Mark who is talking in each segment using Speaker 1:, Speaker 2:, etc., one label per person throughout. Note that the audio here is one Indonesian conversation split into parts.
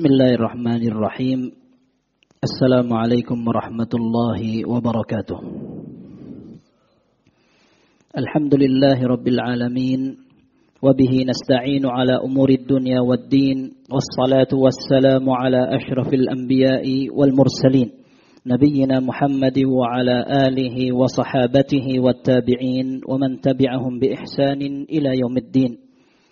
Speaker 1: بسم الله الرحمن الرحيم. السلام عليكم ورحمة الله وبركاته. الحمد لله رب العالمين وبه نستعين على أمور الدنيا والدين والصلاة والسلام على أشرف الأنبياء والمرسلين نبينا محمد وعلى آله وصحابته والتابعين ومن تبعهم بإحسان إلى يوم الدين.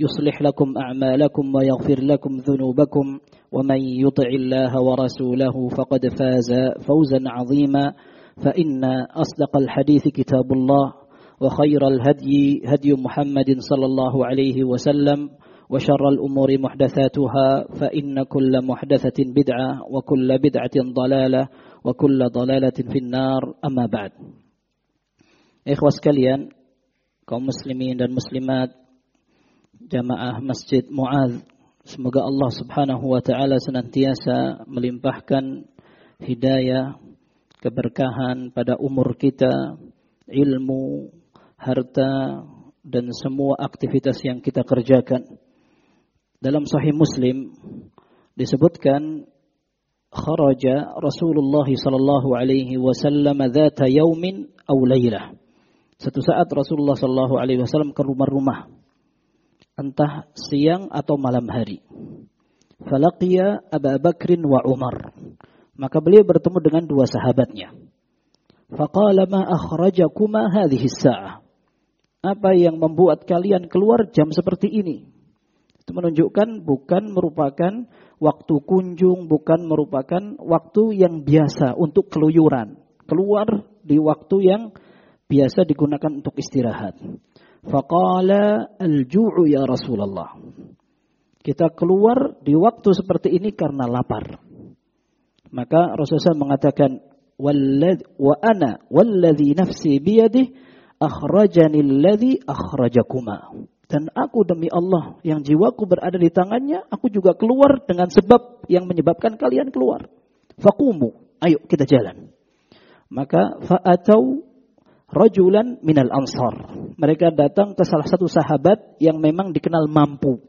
Speaker 1: يصلح لكم أعمالكم ويغفر لكم ذنوبكم ومن يطع الله ورسوله فقد فاز فوزا عظيما فإن أصدق الحديث كتاب الله وخير الهدي هدي محمد صلى الله عليه وسلم وشر الأمور محدثاتها فإن كل محدثة بدعة وكل بدعة ضلالة وكل ضلالة في النار. أما بعد. إخوة sekalian kaum muslimin dan muslimat jamaah Masjid Mu'adh. Semoga Allah Subhanahu wa taala senantiasa melimpahkan hidayah, keberkahan pada umur kita, ilmu, harta dan semua aktivitas yang kita kerjakan. Dalam sahih Muslim disebutkan kharaja Rasulullah sallallahu alaihi wasallam dzata yaumin aw. Satu saat Rasulullah sallallahu alaihi wasallam ke rumah-rumah entah siang atau malam hari. Falaqiya Abu Bakrin wa Umar. Maka beliau bertemu dengan dua sahabatnya. Faqala ma akhrajakuma hadhihi sa'ah. Apa yang membuat kalian keluar jam seperti ini? Itu menunjukkan bukan merupakan waktu kunjung, bukan merupakan waktu yang biasa untuk keluyuran. Keluar di waktu yang biasa digunakan untuk istirahat. Faqala al-ju'u ya Rasulullah. Kita keluar di waktu seperti ini karena lapar. Maka Rasulullah mengatakan wa ana walladhi nafsi biyadih akhrajani alladhi akhrajakuma. Dan aku demi Allah yang jiwaku berada di tangannya, aku juga keluar dengan sebab yang menyebabkan kalian keluar. Fakumu, ayo kita jalan. Maka fa'atau rajulan minal ansar. Mereka datang ke salah satu sahabat yang memang dikenal mampu.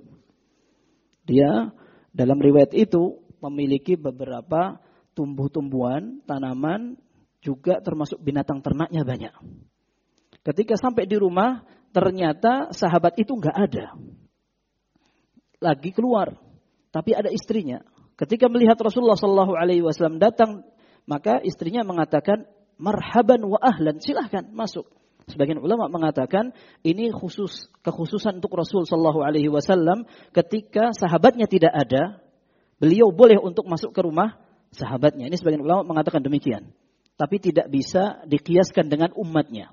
Speaker 1: Dia dalam riwayat itu memiliki beberapa tumbuh-tumbuhan, tanaman, juga termasuk binatang ternaknya banyak. Ketika sampai di rumah, ternyata sahabat itu nggak ada. Lagi keluar, tapi ada istrinya. Ketika melihat Rasulullah Shallallahu Alaihi Wasallam datang, maka istrinya mengatakan, marhaban wa ahlan, silahkan masuk. Sebagian ulama mengatakan ini khusus kekhususan untuk Rasul Shallallahu Alaihi Wasallam ketika sahabatnya tidak ada, beliau boleh untuk masuk ke rumah sahabatnya. Ini sebagian ulama mengatakan demikian, tapi tidak bisa dikiaskan dengan umatnya.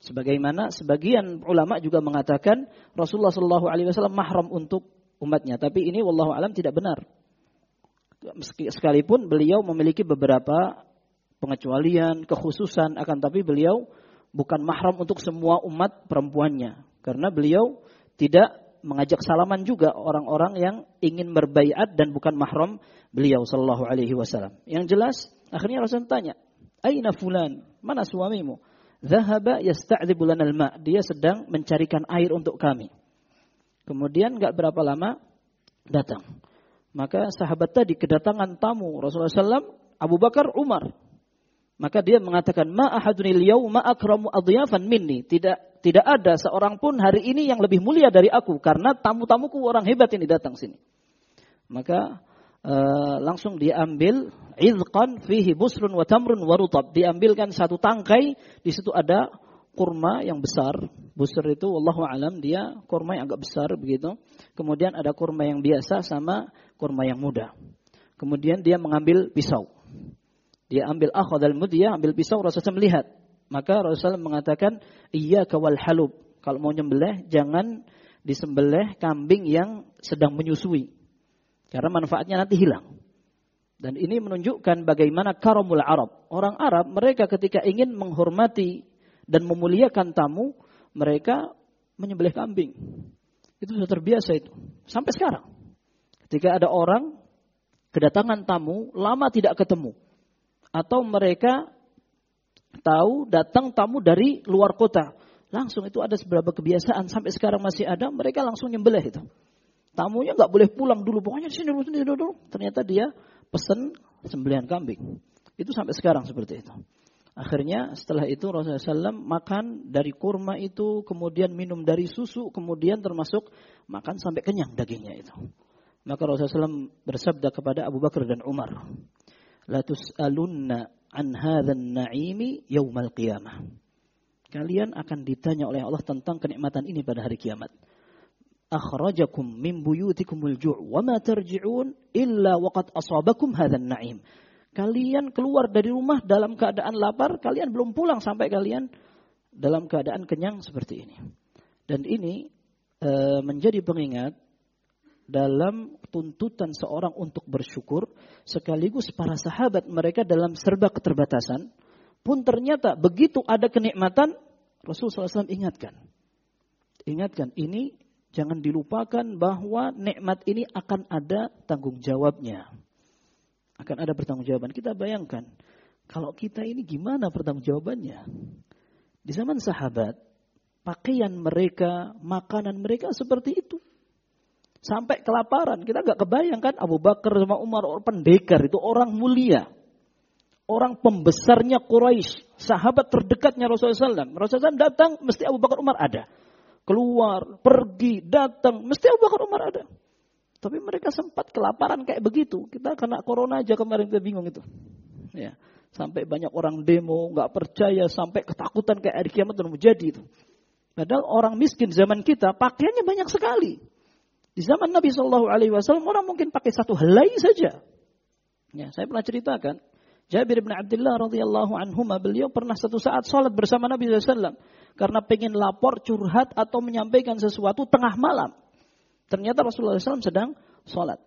Speaker 1: Sebagaimana sebagian ulama juga mengatakan Rasulullah Shallallahu Alaihi Wasallam mahram untuk umatnya, tapi ini wallahu alam tidak benar. Sekalipun beliau memiliki beberapa pengecualian, kekhususan, akan tapi beliau bukan mahram untuk semua umat perempuannya. Karena beliau tidak mengajak salaman juga orang-orang yang ingin berbaiat dan bukan mahram beliau sallallahu alaihi wasallam. Yang jelas akhirnya Rasul tanya, "Aina fulan? Mana suamimu?" Zahaba yasta'dzibu lana al-ma. Dia sedang mencarikan air untuk kami. Kemudian enggak berapa lama datang. Maka sahabat tadi kedatangan tamu Rasulullah SAW, Abu Bakar, Umar. Maka dia mengatakan ma ahadunil yauma akramu adyafan minni. Tidak tidak ada seorang pun hari ini yang lebih mulia dari aku karena tamu-tamuku orang hebat ini datang sini. Maka uh, langsung diambil izqan fihi busrun wa tamrun wa rutab. Diambilkan satu tangkai, di situ ada kurma yang besar. Busur itu wallahu alam dia kurma yang agak besar begitu. Kemudian ada kurma yang biasa sama kurma yang muda. Kemudian dia mengambil pisau. Dia ambil akhadal mudiyah, ambil pisau, Rasulullah melihat. Maka Rasulullah mengatakan, iya kawal halub. Kalau mau nyembelih, jangan disembelih kambing yang sedang menyusui. Karena manfaatnya nanti hilang. Dan ini menunjukkan bagaimana karamul Arab. Orang Arab mereka ketika ingin menghormati dan memuliakan tamu, mereka menyembelih kambing. Itu sudah terbiasa itu. Sampai sekarang. Ketika ada orang kedatangan tamu, lama tidak ketemu. Atau mereka tahu datang tamu dari luar kota. Langsung itu ada beberapa kebiasaan sampai sekarang masih ada, mereka langsung nyembelih itu. Tamunya nggak boleh pulang dulu, pokoknya di sini dulu, sini dulu. Ternyata dia pesen sembelihan kambing. Itu sampai sekarang seperti itu. Akhirnya setelah itu Rasulullah SAW makan dari kurma itu, kemudian minum dari susu, kemudian termasuk makan sampai kenyang dagingnya itu. Maka Rasulullah SAW bersabda kepada Abu Bakar dan Umar, La tus'alunna an hadzan na'imi yaumal qiyamah. Kalian akan ditanya oleh Allah tentang kenikmatan ini pada hari kiamat akhrajakum min buyutikumul ju' wa ma tarji'un illa waqad asabakum hadzal na'im. Kalian keluar dari rumah dalam keadaan lapar, kalian belum pulang sampai kalian dalam keadaan kenyang seperti ini. Dan ini e, menjadi pengingat dalam tuntutan seorang untuk bersyukur sekaligus para sahabat mereka dalam serba keterbatasan pun ternyata begitu ada kenikmatan Rasulullah SAW ingatkan ingatkan ini Jangan dilupakan bahwa nikmat ini akan ada tanggung jawabnya. Akan ada pertanggung jawaban. Kita bayangkan, kalau kita ini gimana pertanggung jawabannya? Di zaman sahabat, pakaian mereka, makanan mereka seperti itu. Sampai kelaparan. Kita nggak kebayangkan Abu Bakar sama Umar orang pendekar itu orang mulia. Orang pembesarnya Quraisy, sahabat terdekatnya Rasulullah SAW. Rasulullah SAW datang, mesti Abu Bakar Umar ada keluar, pergi, datang, mesti Abu Bakar Umar ada. Tapi mereka sempat kelaparan kayak begitu. Kita kena corona aja kemarin kita bingung itu. Ya, sampai banyak orang demo, nggak percaya, sampai ketakutan kayak hari kiamat dan menjadi itu. Padahal orang miskin zaman kita pakaiannya banyak sekali. Di zaman Nabi Shallallahu Alaihi Wasallam orang mungkin pakai satu helai saja. Ya, saya pernah ceritakan. Jabir bin Abdullah radhiyallahu anhu beliau pernah satu saat sholat bersama Nabi SAW karena pengen lapor, curhat atau menyampaikan sesuatu tengah malam. Ternyata Rasulullah SAW sedang sholat.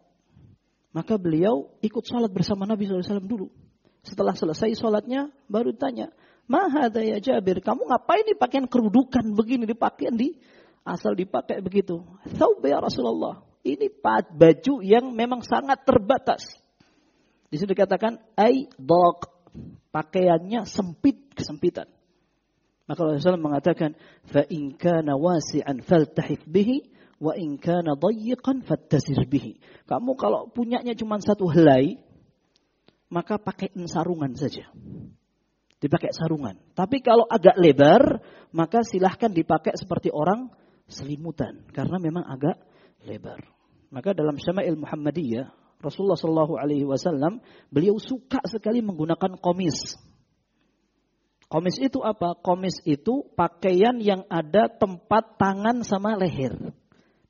Speaker 1: Maka beliau ikut sholat bersama Nabi SAW dulu. Setelah selesai sholatnya, baru tanya, Mahada ya Jabir, kamu ngapain nih pakaian kerudukan begini, dipakai di asal dipakai begitu. Thawb ya Rasulullah. Ini baju yang memang sangat terbatas. Di sini dikatakan ai dok pakaiannya sempit kesempitan. Maka Rasulullah mengatakan, fa in kana wasi'an faltahif bihi wa in kana dayyiqan fattasir bihi. Kamu kalau punyanya cuma satu helai, maka pakai sarungan saja. Dipakai sarungan. Tapi kalau agak lebar, maka silahkan dipakai seperti orang selimutan. Karena memang agak lebar. Maka dalam Syama'il Muhammadiyah, Rasulullah Shallallahu Alaihi Wasallam beliau suka sekali menggunakan komis. Komis itu apa? Komis itu pakaian yang ada tempat tangan sama leher.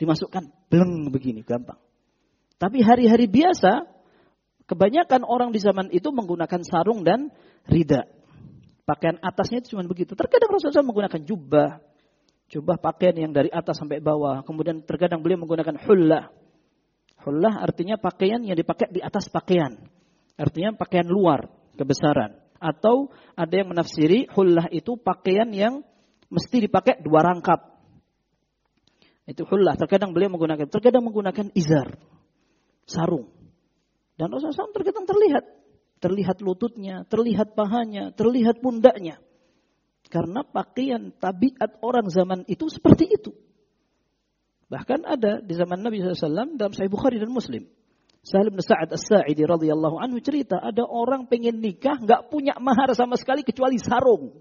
Speaker 1: Dimasukkan bleng begini, gampang. Tapi hari-hari biasa, kebanyakan orang di zaman itu menggunakan sarung dan rida. Pakaian atasnya itu cuma begitu. Terkadang Rasulullah menggunakan jubah. Jubah pakaian yang dari atas sampai bawah. Kemudian terkadang beliau menggunakan hullah. Hullah artinya pakaian yang dipakai di atas pakaian. Artinya pakaian luar, kebesaran. Atau ada yang menafsiri hullah itu pakaian yang mesti dipakai dua rangkap. Itu hullah. Terkadang beliau menggunakan, terkadang menggunakan izar, sarung. Dan Rasulullah SAW terkadang terlihat, terlihat lututnya, terlihat pahanya, terlihat pundaknya. Karena pakaian tabiat orang zaman itu seperti itu. Bahkan ada di zaman Nabi SAW dalam Sahih Bukhari dan Muslim. Sahal bin Sa'ad As-Sa'idi radhiyallahu anhu cerita ada orang pengen nikah nggak punya mahar sama sekali kecuali sarung.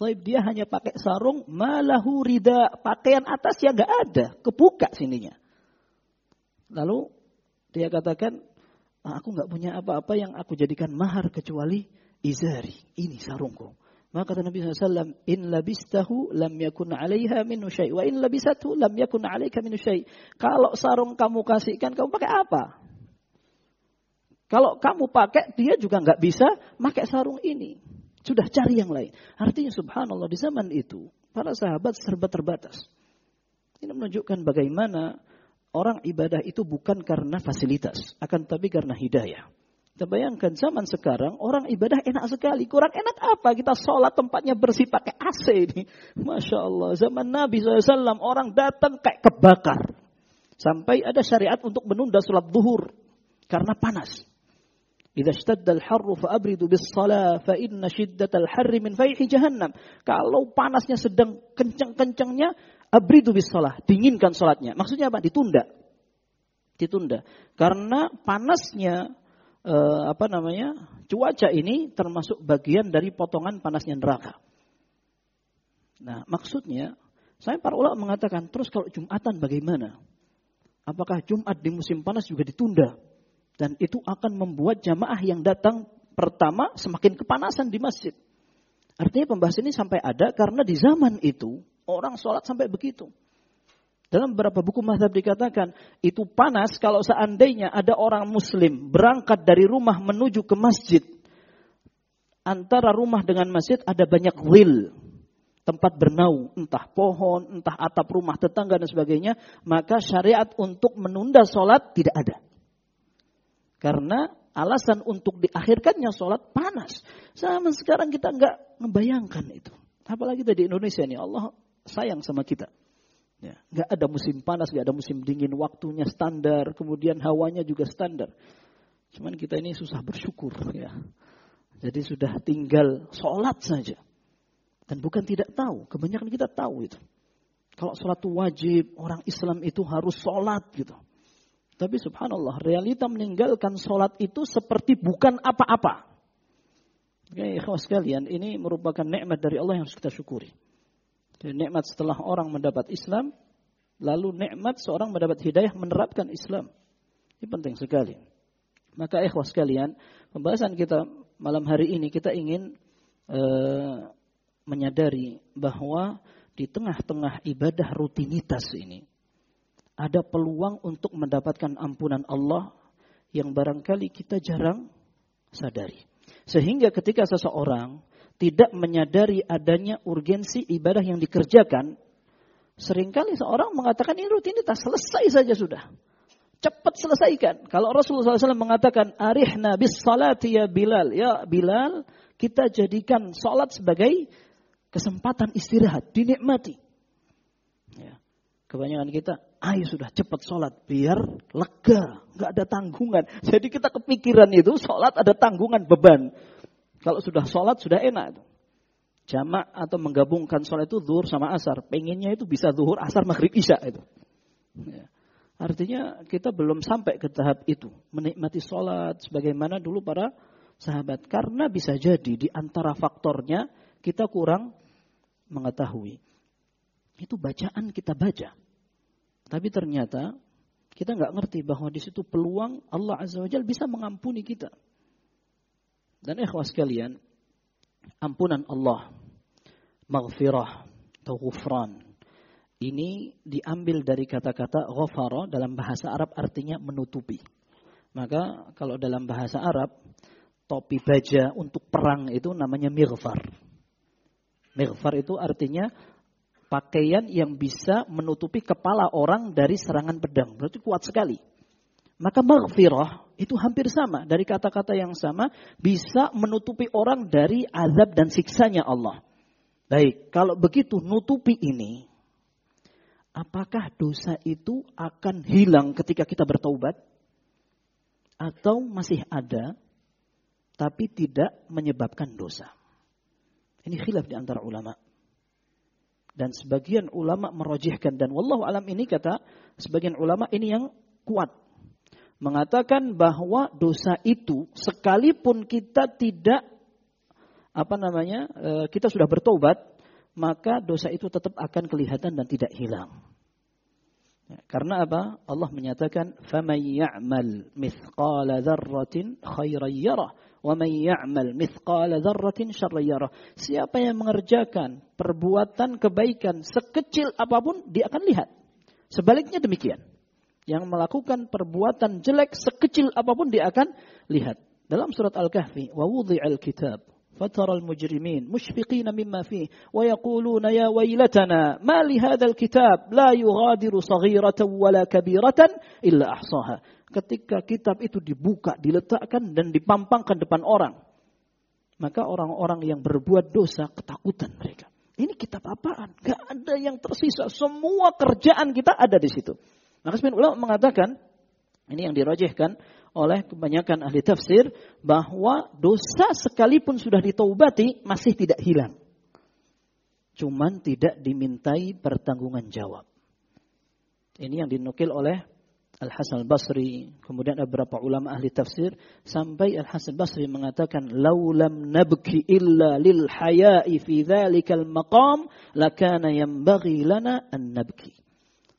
Speaker 1: Taib dia hanya pakai sarung, malahu rida, pakaian atas ya nggak ada, kebuka sininya. Lalu dia katakan, ah, aku nggak punya apa-apa yang aku jadikan mahar kecuali izari, ini sarungku. Maka kata Nabi SAW, in labistahu lam yakun alaiha minu syai. Wa in labisathu lam yakun alaika minu syai. Kalau sarung kamu kasihkan, kamu pakai apa? Kalau kamu pakai, dia juga nggak bisa pakai sarung ini. Sudah cari yang lain. Artinya subhanallah di zaman itu, para sahabat serba terbatas. Ini menunjukkan bagaimana orang ibadah itu bukan karena fasilitas, akan tapi karena hidayah. Kita bayangkan zaman sekarang orang ibadah enak sekali. Kurang enak apa? Kita sholat tempatnya bersih pakai AC ini. Masya Allah. Zaman Nabi SAW orang datang kayak kebakar. Sampai ada syariat untuk menunda sholat zuhur. Karena panas. Idza ishtadda al-harru fa'abridu bis-shalah fa inna shiddatal harri min fayhi jahannam. Kalau panasnya sedang kencang-kencangnya, abridu bis-shalah, dinginkan salatnya. Maksudnya apa? Ditunda. Ditunda. Karena panasnya eh, apa namanya? cuaca ini termasuk bagian dari potongan panasnya neraka. Nah, maksudnya saya para ulama mengatakan, terus kalau Jumatan bagaimana? Apakah Jumat di musim panas juga ditunda? Dan itu akan membuat jamaah yang datang pertama semakin kepanasan di masjid. Artinya pembahasan ini sampai ada karena di zaman itu orang sholat sampai begitu. Dalam beberapa buku mazhab dikatakan itu panas kalau seandainya ada orang muslim berangkat dari rumah menuju ke masjid. Antara rumah dengan masjid ada banyak wil. Tempat bernaung, entah pohon, entah atap rumah tetangga dan sebagainya. Maka syariat untuk menunda sholat tidak ada. Karena alasan untuk diakhirkannya sholat panas. Sama sekarang kita nggak membayangkan itu. Apalagi di Indonesia ini Allah sayang sama kita. Ya, nggak ada musim panas, nggak ada musim dingin, waktunya standar, kemudian hawanya juga standar. Cuman kita ini susah bersyukur ya. Jadi sudah tinggal sholat saja. Dan bukan tidak tahu, kebanyakan kita tahu itu. Kalau sholat itu wajib, orang Islam itu harus sholat gitu. Tapi subhanallah, realita meninggalkan sholat itu seperti bukan apa-apa. Oke, ikhwas sekalian, ini merupakan nikmat dari Allah yang harus kita syukuri. Dan nikmat setelah orang mendapat Islam, lalu nikmat seorang mendapat hidayah menerapkan Islam. Ini penting sekali. Maka ikhwas sekalian, pembahasan kita malam hari ini kita ingin uh, menyadari bahwa di tengah-tengah ibadah rutinitas ini, ada peluang untuk mendapatkan ampunan Allah yang barangkali kita jarang sadari. Sehingga ketika seseorang tidak menyadari adanya urgensi ibadah yang dikerjakan, sering kali seorang mengatakan ini rutinitas, selesai saja sudah. Cepat selesaikan. Kalau Rasulullah SAW mengatakan, arihna bis salati ya Bilal. Ya Bilal, kita jadikan salat sebagai kesempatan istirahat, dinikmati. Ya. Kebanyakan kita, ayo sudah cepat sholat biar lega, nggak ada tanggungan. Jadi kita kepikiran itu sholat ada tanggungan beban. Kalau sudah sholat sudah enak itu. Jamak atau menggabungkan sholat itu zuhur sama asar. Pengennya itu bisa zuhur, asar, maghrib, isya itu. Ya. Artinya kita belum sampai ke tahap itu. Menikmati sholat sebagaimana dulu para sahabat. Karena bisa jadi di antara faktornya kita kurang mengetahui itu bacaan kita baca. Tapi ternyata kita nggak ngerti bahwa di situ peluang Allah Azza wa Jalla bisa mengampuni kita. Dan ikhwas sekalian, ampunan Allah, maghfirah atau ghufran. Ini diambil dari kata-kata ghafara dalam bahasa Arab artinya menutupi. Maka kalau dalam bahasa Arab, topi baja untuk perang itu namanya mighfar. Mighfar itu artinya pakaian yang bisa menutupi kepala orang dari serangan pedang. Berarti kuat sekali. Maka maghfirah itu hampir sama. Dari kata-kata yang sama bisa menutupi orang dari azab dan siksanya Allah. Baik, kalau begitu nutupi ini, apakah dosa itu akan hilang ketika kita bertaubat? Atau masih ada, tapi tidak menyebabkan dosa? Ini khilaf di antara ulama. Dan sebagian ulama merojihkan dan wallahu alam ini kata sebagian ulama ini yang kuat. Mengatakan bahwa dosa itu sekalipun kita tidak apa namanya eh, kita sudah bertobat maka dosa itu tetap akan kelihatan dan tidak hilang. Ya, karena apa? Allah menyatakan, "Faman ya'mal mithqala dzarratin khairan yarah." Wa may ya'mal mithqala dzarratin syarran Siapa yang mengerjakan perbuatan kebaikan sekecil apa pun dia akan lihat. Sebaliknya demikian Yang melakukan perbuatan jelek sekecil apapun dia akan lihat. Dalam surat Al-Kahfi, wa wudi'al kitab فترى المجرمين مشفقين مما فيه ويقولون يا ويلتنا ما لهذا الكتاب لا يغادر صغيرة ولا كبيرة إلا أحصاها ketika kitab itu dibuka, diletakkan dan dipampangkan depan orang. Maka orang-orang yang berbuat dosa ketakutan mereka. Ini kitab apaan? Gak ada yang tersisa. Semua kerjaan kita ada di situ. Maka sebenarnya ulama mengatakan, ini yang dirojehkan, oleh kebanyakan ahli tafsir bahwa dosa sekalipun sudah ditaubati masih tidak hilang. Cuman tidak dimintai pertanggungan jawab. Ini yang dinukil oleh Al-Hasan Al-Basri, kemudian beberapa ulama ahli tafsir sampai Al-Hasan Al-Basri mengatakan laulam nabki illa lil haya'i fi dzalikal maqam lakana yanbaghi lana an nabki.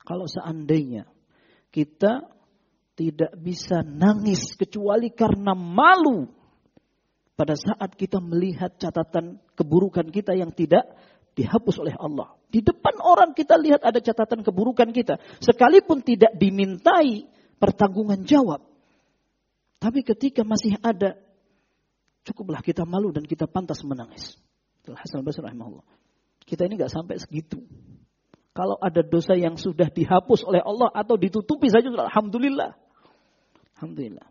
Speaker 1: Kalau seandainya kita tidak bisa nangis kecuali karena malu pada saat kita melihat catatan keburukan kita yang tidak dihapus oleh Allah. Di depan orang kita lihat ada catatan keburukan kita, sekalipun tidak dimintai pertanggungan jawab. Tapi ketika masih ada, cukuplah kita malu dan kita pantas menangis. Rahimahullah. Kita ini nggak sampai segitu. Kalau ada dosa yang sudah dihapus oleh Allah atau ditutupi saja, alhamdulillah. Alhamdulillah.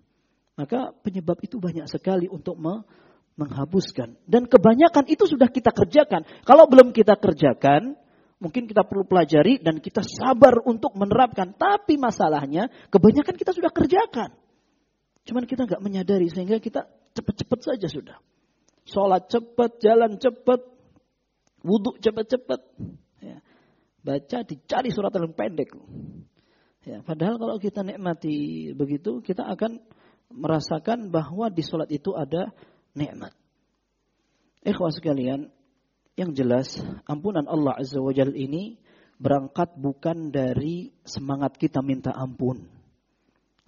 Speaker 1: Maka penyebab itu banyak sekali untuk menghapuskan. Dan kebanyakan itu sudah kita kerjakan. Kalau belum kita kerjakan, mungkin kita perlu pelajari dan kita sabar untuk menerapkan. Tapi masalahnya, kebanyakan kita sudah kerjakan. Cuman kita nggak menyadari sehingga kita cepat-cepat saja sudah. Sholat cepat, jalan cepat, wudhu cepat-cepat. Baca dicari surat yang pendek. Ya, padahal kalau kita nikmati begitu, kita akan merasakan bahwa di sholat itu ada nikmat. Ikhwas sekalian, yang jelas ampunan Allah Azza wa Jal ini berangkat bukan dari semangat kita minta ampun.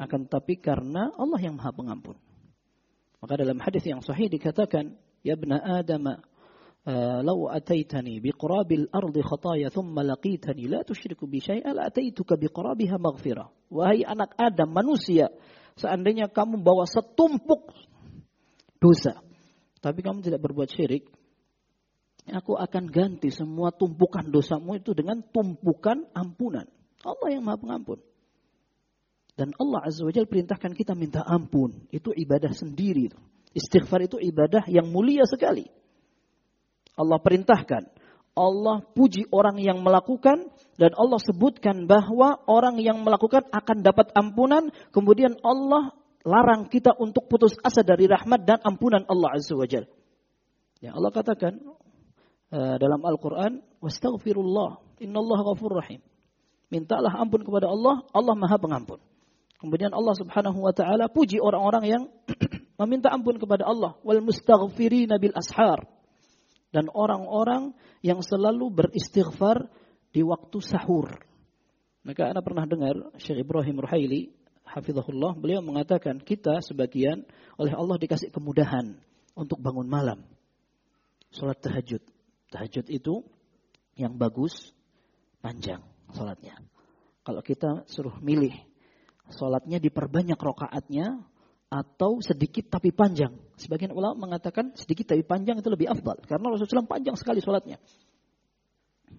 Speaker 1: Akan tapi karena Allah yang maha pengampun. Maka dalam hadis yang sahih dikatakan, Ya Adam, لو أتيتني بقراب الأرض خطايا ثم لقيتني لا تشرك بي شيئا لأتيتك بقرابها مغفرة Wahai anak Adam, manusia, seandainya kamu bawa setumpuk dosa, tapi kamu tidak berbuat syirik, aku akan ganti semua tumpukan dosamu itu dengan tumpukan ampunan. Allah yang maha pengampun. Dan Allah Azza wa Jalla perintahkan kita minta ampun. Itu ibadah sendiri. Istighfar itu ibadah yang mulia sekali. Allah perintahkan. Allah puji orang yang melakukan dan Allah sebutkan bahwa orang yang melakukan akan dapat ampunan. Kemudian Allah larang kita untuk putus asa dari rahmat dan ampunan Allah Azza wa Jal. Ya Allah katakan uh, dalam Al-Quran, Wastaghfirullah, Allah ghafur rahim. Mintalah ampun kepada Allah, Allah maha pengampun. Kemudian Allah subhanahu wa ta'ala puji orang-orang yang meminta ampun kepada Allah. Wal mustaghfirina bil ashar dan orang-orang yang selalu beristighfar di waktu sahur. Maka Anda pernah dengar Syekh Ibrahim Ruhaili, hafizahullah, beliau mengatakan kita sebagian oleh Allah dikasih kemudahan untuk bangun malam. Salat tahajud. Tahajud itu yang bagus panjang salatnya. Kalau kita suruh milih salatnya diperbanyak rokaatnya atau sedikit tapi panjang. Sebagian ulama mengatakan sedikit tapi panjang itu lebih afdal karena Rasulullah SAW panjang sekali sholatnya.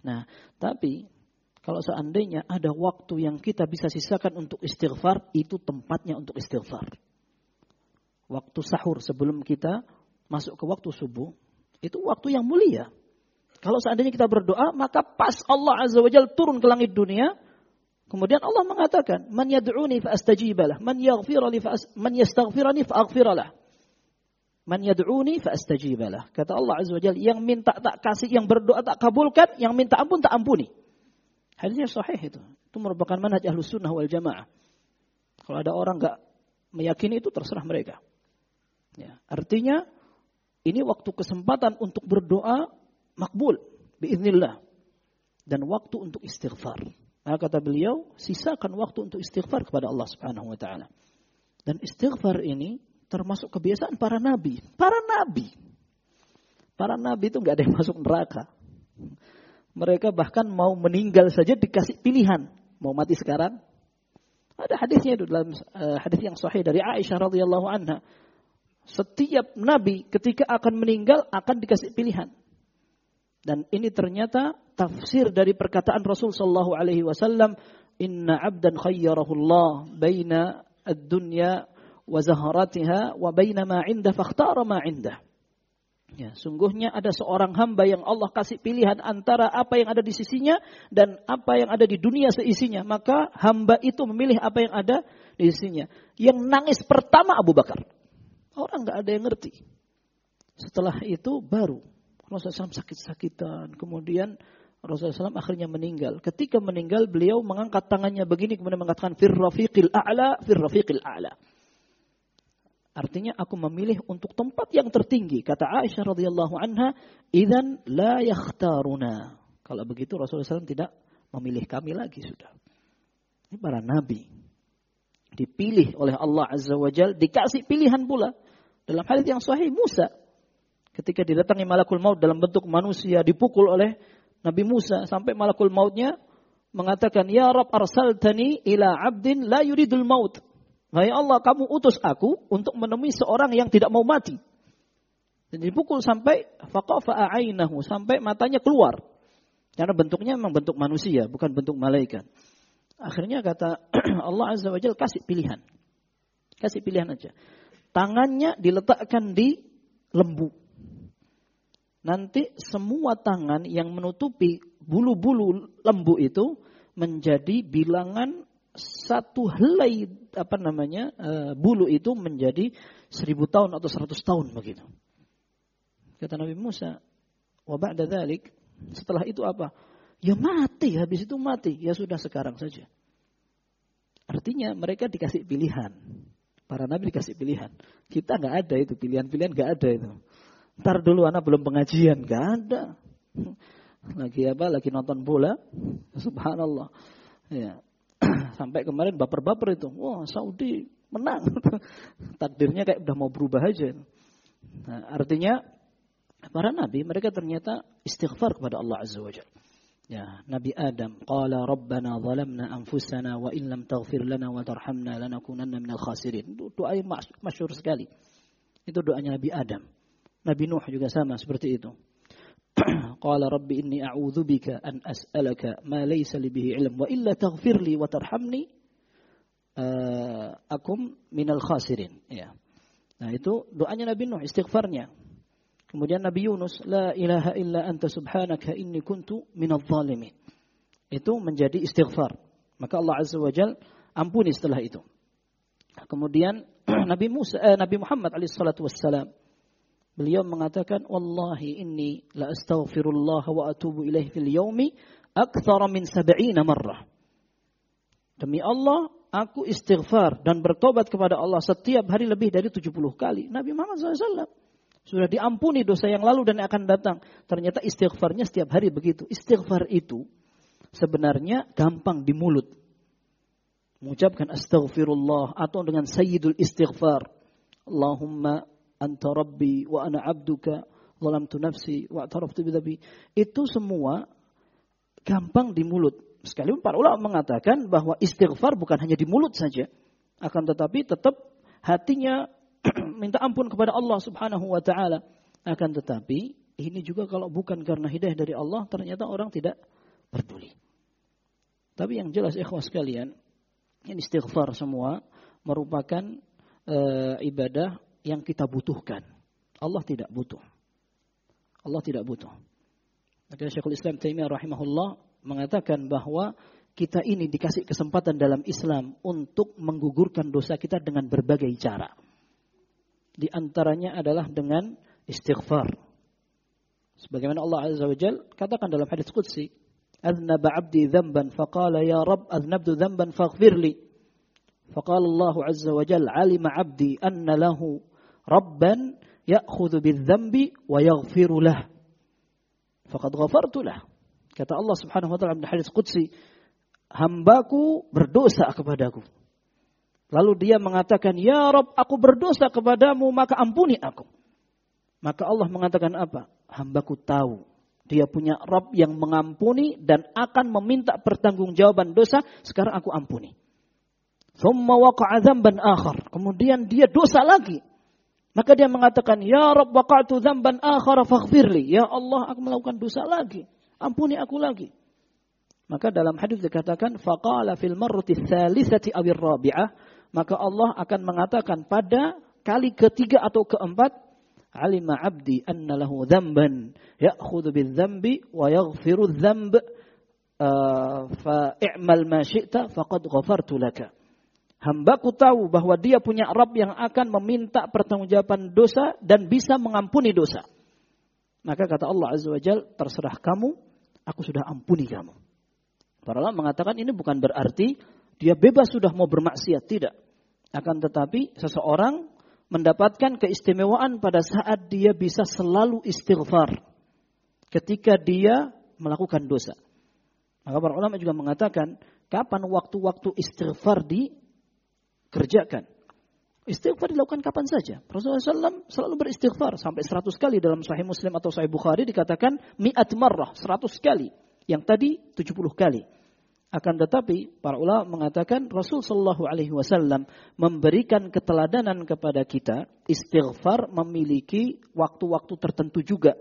Speaker 1: Nah, tapi kalau seandainya ada waktu yang kita bisa sisakan untuk istighfar, itu tempatnya untuk istighfar. Waktu sahur sebelum kita masuk ke waktu subuh, itu waktu yang mulia. Kalau seandainya kita berdoa, maka pas Allah Azza wa Jalla turun ke langit dunia, Kemudian Allah mengatakan, "Man yad'uni fa astajibalah, man yaghfirani fa man fa aghfiralah." Man yad'uni fa astajibalah. Kata Allah Azza wa Jalla, yang minta tak kasih, yang berdoa tak kabulkan, yang minta ampun tak ampuni. Hadisnya sahih itu. Itu merupakan manhaj Ahlus Sunnah wal Jamaah. Kalau ada orang enggak meyakini itu terserah mereka. Ya, artinya ini waktu kesempatan untuk berdoa makbul biiznillah dan waktu untuk istighfar. Maka kata beliau, sisakan waktu untuk istighfar kepada Allah Subhanahu wa taala. Dan istighfar ini termasuk kebiasaan para nabi. Para nabi. Para nabi itu nggak ada yang masuk neraka. Mereka bahkan mau meninggal saja dikasih pilihan. Mau mati sekarang? Ada hadisnya itu dalam uh, hadis yang sahih dari Aisyah radhiyallahu anha. Setiap nabi ketika akan meninggal akan dikasih pilihan. Dan ini ternyata tafsir dari perkataan Rasul sallallahu alaihi wasallam, "Inna 'abdan khayyarahu Allah baina ad-dunya wa zaharatiha wa baina ma 'inda fakhtara ma 'indah." Ya, sungguhnya ada seorang hamba yang Allah kasih pilihan antara apa yang ada di sisinya dan apa yang ada di dunia seisinya. Maka hamba itu memilih apa yang ada di sisinya. Yang nangis pertama Abu Bakar. Orang nggak ada yang ngerti. Setelah itu baru Rasulullah SAW sakit-sakitan. Kemudian Rasulullah SAW akhirnya meninggal. Ketika meninggal beliau mengangkat tangannya begini kemudian mengatakan firrafiqil a'la, firrafiqil a'la. Artinya aku memilih untuk tempat yang tertinggi. Kata Aisyah radhiyallahu anha, "Idzan la yakhtaruna." Kalau begitu Rasulullah SAW tidak memilih kami lagi sudah. Ini para nabi. Dipilih oleh Allah Azza wa Jal, dikasih pilihan pula. Dalam hadis yang sahih Musa ketika didatangi malakul maut dalam bentuk manusia dipukul oleh Nabi Musa sampai malakul mautnya mengatakan, "Ya Rabb arsaltani ila 'abdin la yuridul maut." Wahai Allah, kamu utus aku untuk menemui seorang yang tidak mau mati. Dan dipukul sampai faqafa a'ainahu, sampai matanya keluar. Karena bentuknya memang bentuk manusia, bukan bentuk malaikat. Akhirnya kata Allah Azza wa Jalla kasih pilihan. Kasih pilihan aja. Tangannya diletakkan di lembu. Nanti semua tangan yang menutupi bulu-bulu lembu itu menjadi bilangan satu helai apa namanya uh, bulu itu menjadi seribu tahun atau seratus tahun begitu. Kata Nabi Musa, wa ba'da dhalik, setelah itu apa? Ya mati, habis itu mati. Ya sudah sekarang saja. Artinya mereka dikasih pilihan. Para nabi dikasih pilihan. Kita nggak ada itu pilihan-pilihan nggak ada itu. Ntar dulu anak belum pengajian, nggak ada. Lagi apa? Lagi nonton bola. Subhanallah. Ya, Sampai kemarin baper-baper itu. Wah Saudi menang. Takdirnya kayak udah mau berubah aja. Nah, artinya para nabi mereka ternyata istighfar kepada Allah Azza wa Jalla. Ya, Nabi Adam qala rabbana zalamna anfusana wa in lam taghfir lana wa tarhamna lanakunanna minal khasirin. Doa yang masyhur sekali. Itu doanya Nabi Adam. Nabi Nuh juga sama seperti itu. "قال rabbi إني أعوذ بك أن أسألك ما ليس li bihi ilm wa illa taghfir li wa tarhamni uh. Ya. Nah itu doanya Nabi Nuh, istighfarnya. Kemudian Nabi Yunus, La ilaha illa anta subhanaka inni kuntu minal zalimin. Itu menjadi istighfar. Maka Allah Azza wa Jal ampuni setelah itu. Kemudian Nabi Musa, eh, Nabi Muhammad alaihissalatu wassalam Beliau mengatakan, Wallahi inni la astaghfirullah wa atubu ilaih fil yaumi akthara min sab'ina marrah. Demi Allah, aku istighfar dan bertobat kepada Allah setiap hari lebih dari 70 kali. Nabi Muhammad SAW sudah diampuni dosa yang lalu dan akan datang. Ternyata istighfarnya setiap hari begitu. Istighfar itu sebenarnya gampang di mulut. Mengucapkan astaghfirullah atau dengan sayyidul istighfar. Allahumma anta rabbi wa ana abduka zalamtu nafsi wa ataraftu bidhabi. Itu semua gampang di mulut. Sekalipun para ulama mengatakan bahwa istighfar bukan hanya di mulut saja, akan tetapi tetap hatinya minta ampun kepada Allah Subhanahu wa taala. Akan tetapi ini juga kalau bukan karena hidayah dari Allah ternyata orang tidak peduli. Tapi yang jelas ikhwas sekalian, ini istighfar semua merupakan uh, ibadah yang kita butuhkan. Allah tidak butuh. Allah tidak butuh. Maka Syekhul Islam Taimiyah rahimahullah mengatakan bahwa kita ini dikasih kesempatan dalam Islam untuk menggugurkan dosa kita dengan berbagai cara. Di antaranya adalah dengan istighfar. Sebagaimana Allah Azza wa Jal katakan dalam hadis Qudsi, "Adnaba 'abdi dzamban faqala ya Rabb adnabtu dzamban faghfirli." Allah Azza wa Jal, "Alima 'abdi anna lahu rabban ya'khudhu bidzambi wa yaghfiru lah. Faqad ghafartu lah. Kata Allah Subhanahu wa taala dalam hadis qudsi, hambaku berdosa kepadaku. Lalu dia mengatakan, "Ya Rob, aku berdosa kepadamu, maka ampuni aku." Maka Allah mengatakan apa? Hambaku tahu dia punya Rob yang mengampuni dan akan meminta pertanggungjawaban dosa, sekarang aku ampuni. Kemudian dia dosa lagi Maka dia mengatakan, Ya Rabb waqa'tu dzamban akhara faghfirli. Ya Allah, aku melakukan dosa lagi. Ampuni aku lagi. Maka dalam hadis dikatakan, faqala fil marrati tsalitsati awir rabi'ah, maka Allah akan mengatakan pada kali ketiga atau keempat, alima abdi anna lahu dzamban ya'khudhu bidzambi wa yaghfiru dzamb uh, fa i'mal ma syi'ta faqad ghafartu laka. Hambaku tahu bahwa dia punya Rabb yang akan meminta pertanggungjawaban dosa dan bisa mengampuni dosa. Maka kata Allah Azza wa Jal, terserah kamu, aku sudah ampuni kamu. Para ulama mengatakan ini bukan berarti dia bebas sudah mau bermaksiat, tidak. Akan tetapi seseorang mendapatkan keistimewaan pada saat dia bisa selalu istighfar ketika dia melakukan dosa. Maka para ulama juga mengatakan kapan waktu-waktu istighfar di kerjakan. Istighfar dilakukan kapan saja. Rasulullah SAW selalu beristighfar sampai 100 kali dalam Sahih Muslim atau Sahih Bukhari dikatakan mi'at marrah, 100 kali. Yang tadi 70 kali. Akan tetapi para ulama mengatakan Rasul Shallallahu Alaihi Wasallam memberikan keteladanan kepada kita istighfar memiliki waktu-waktu tertentu juga.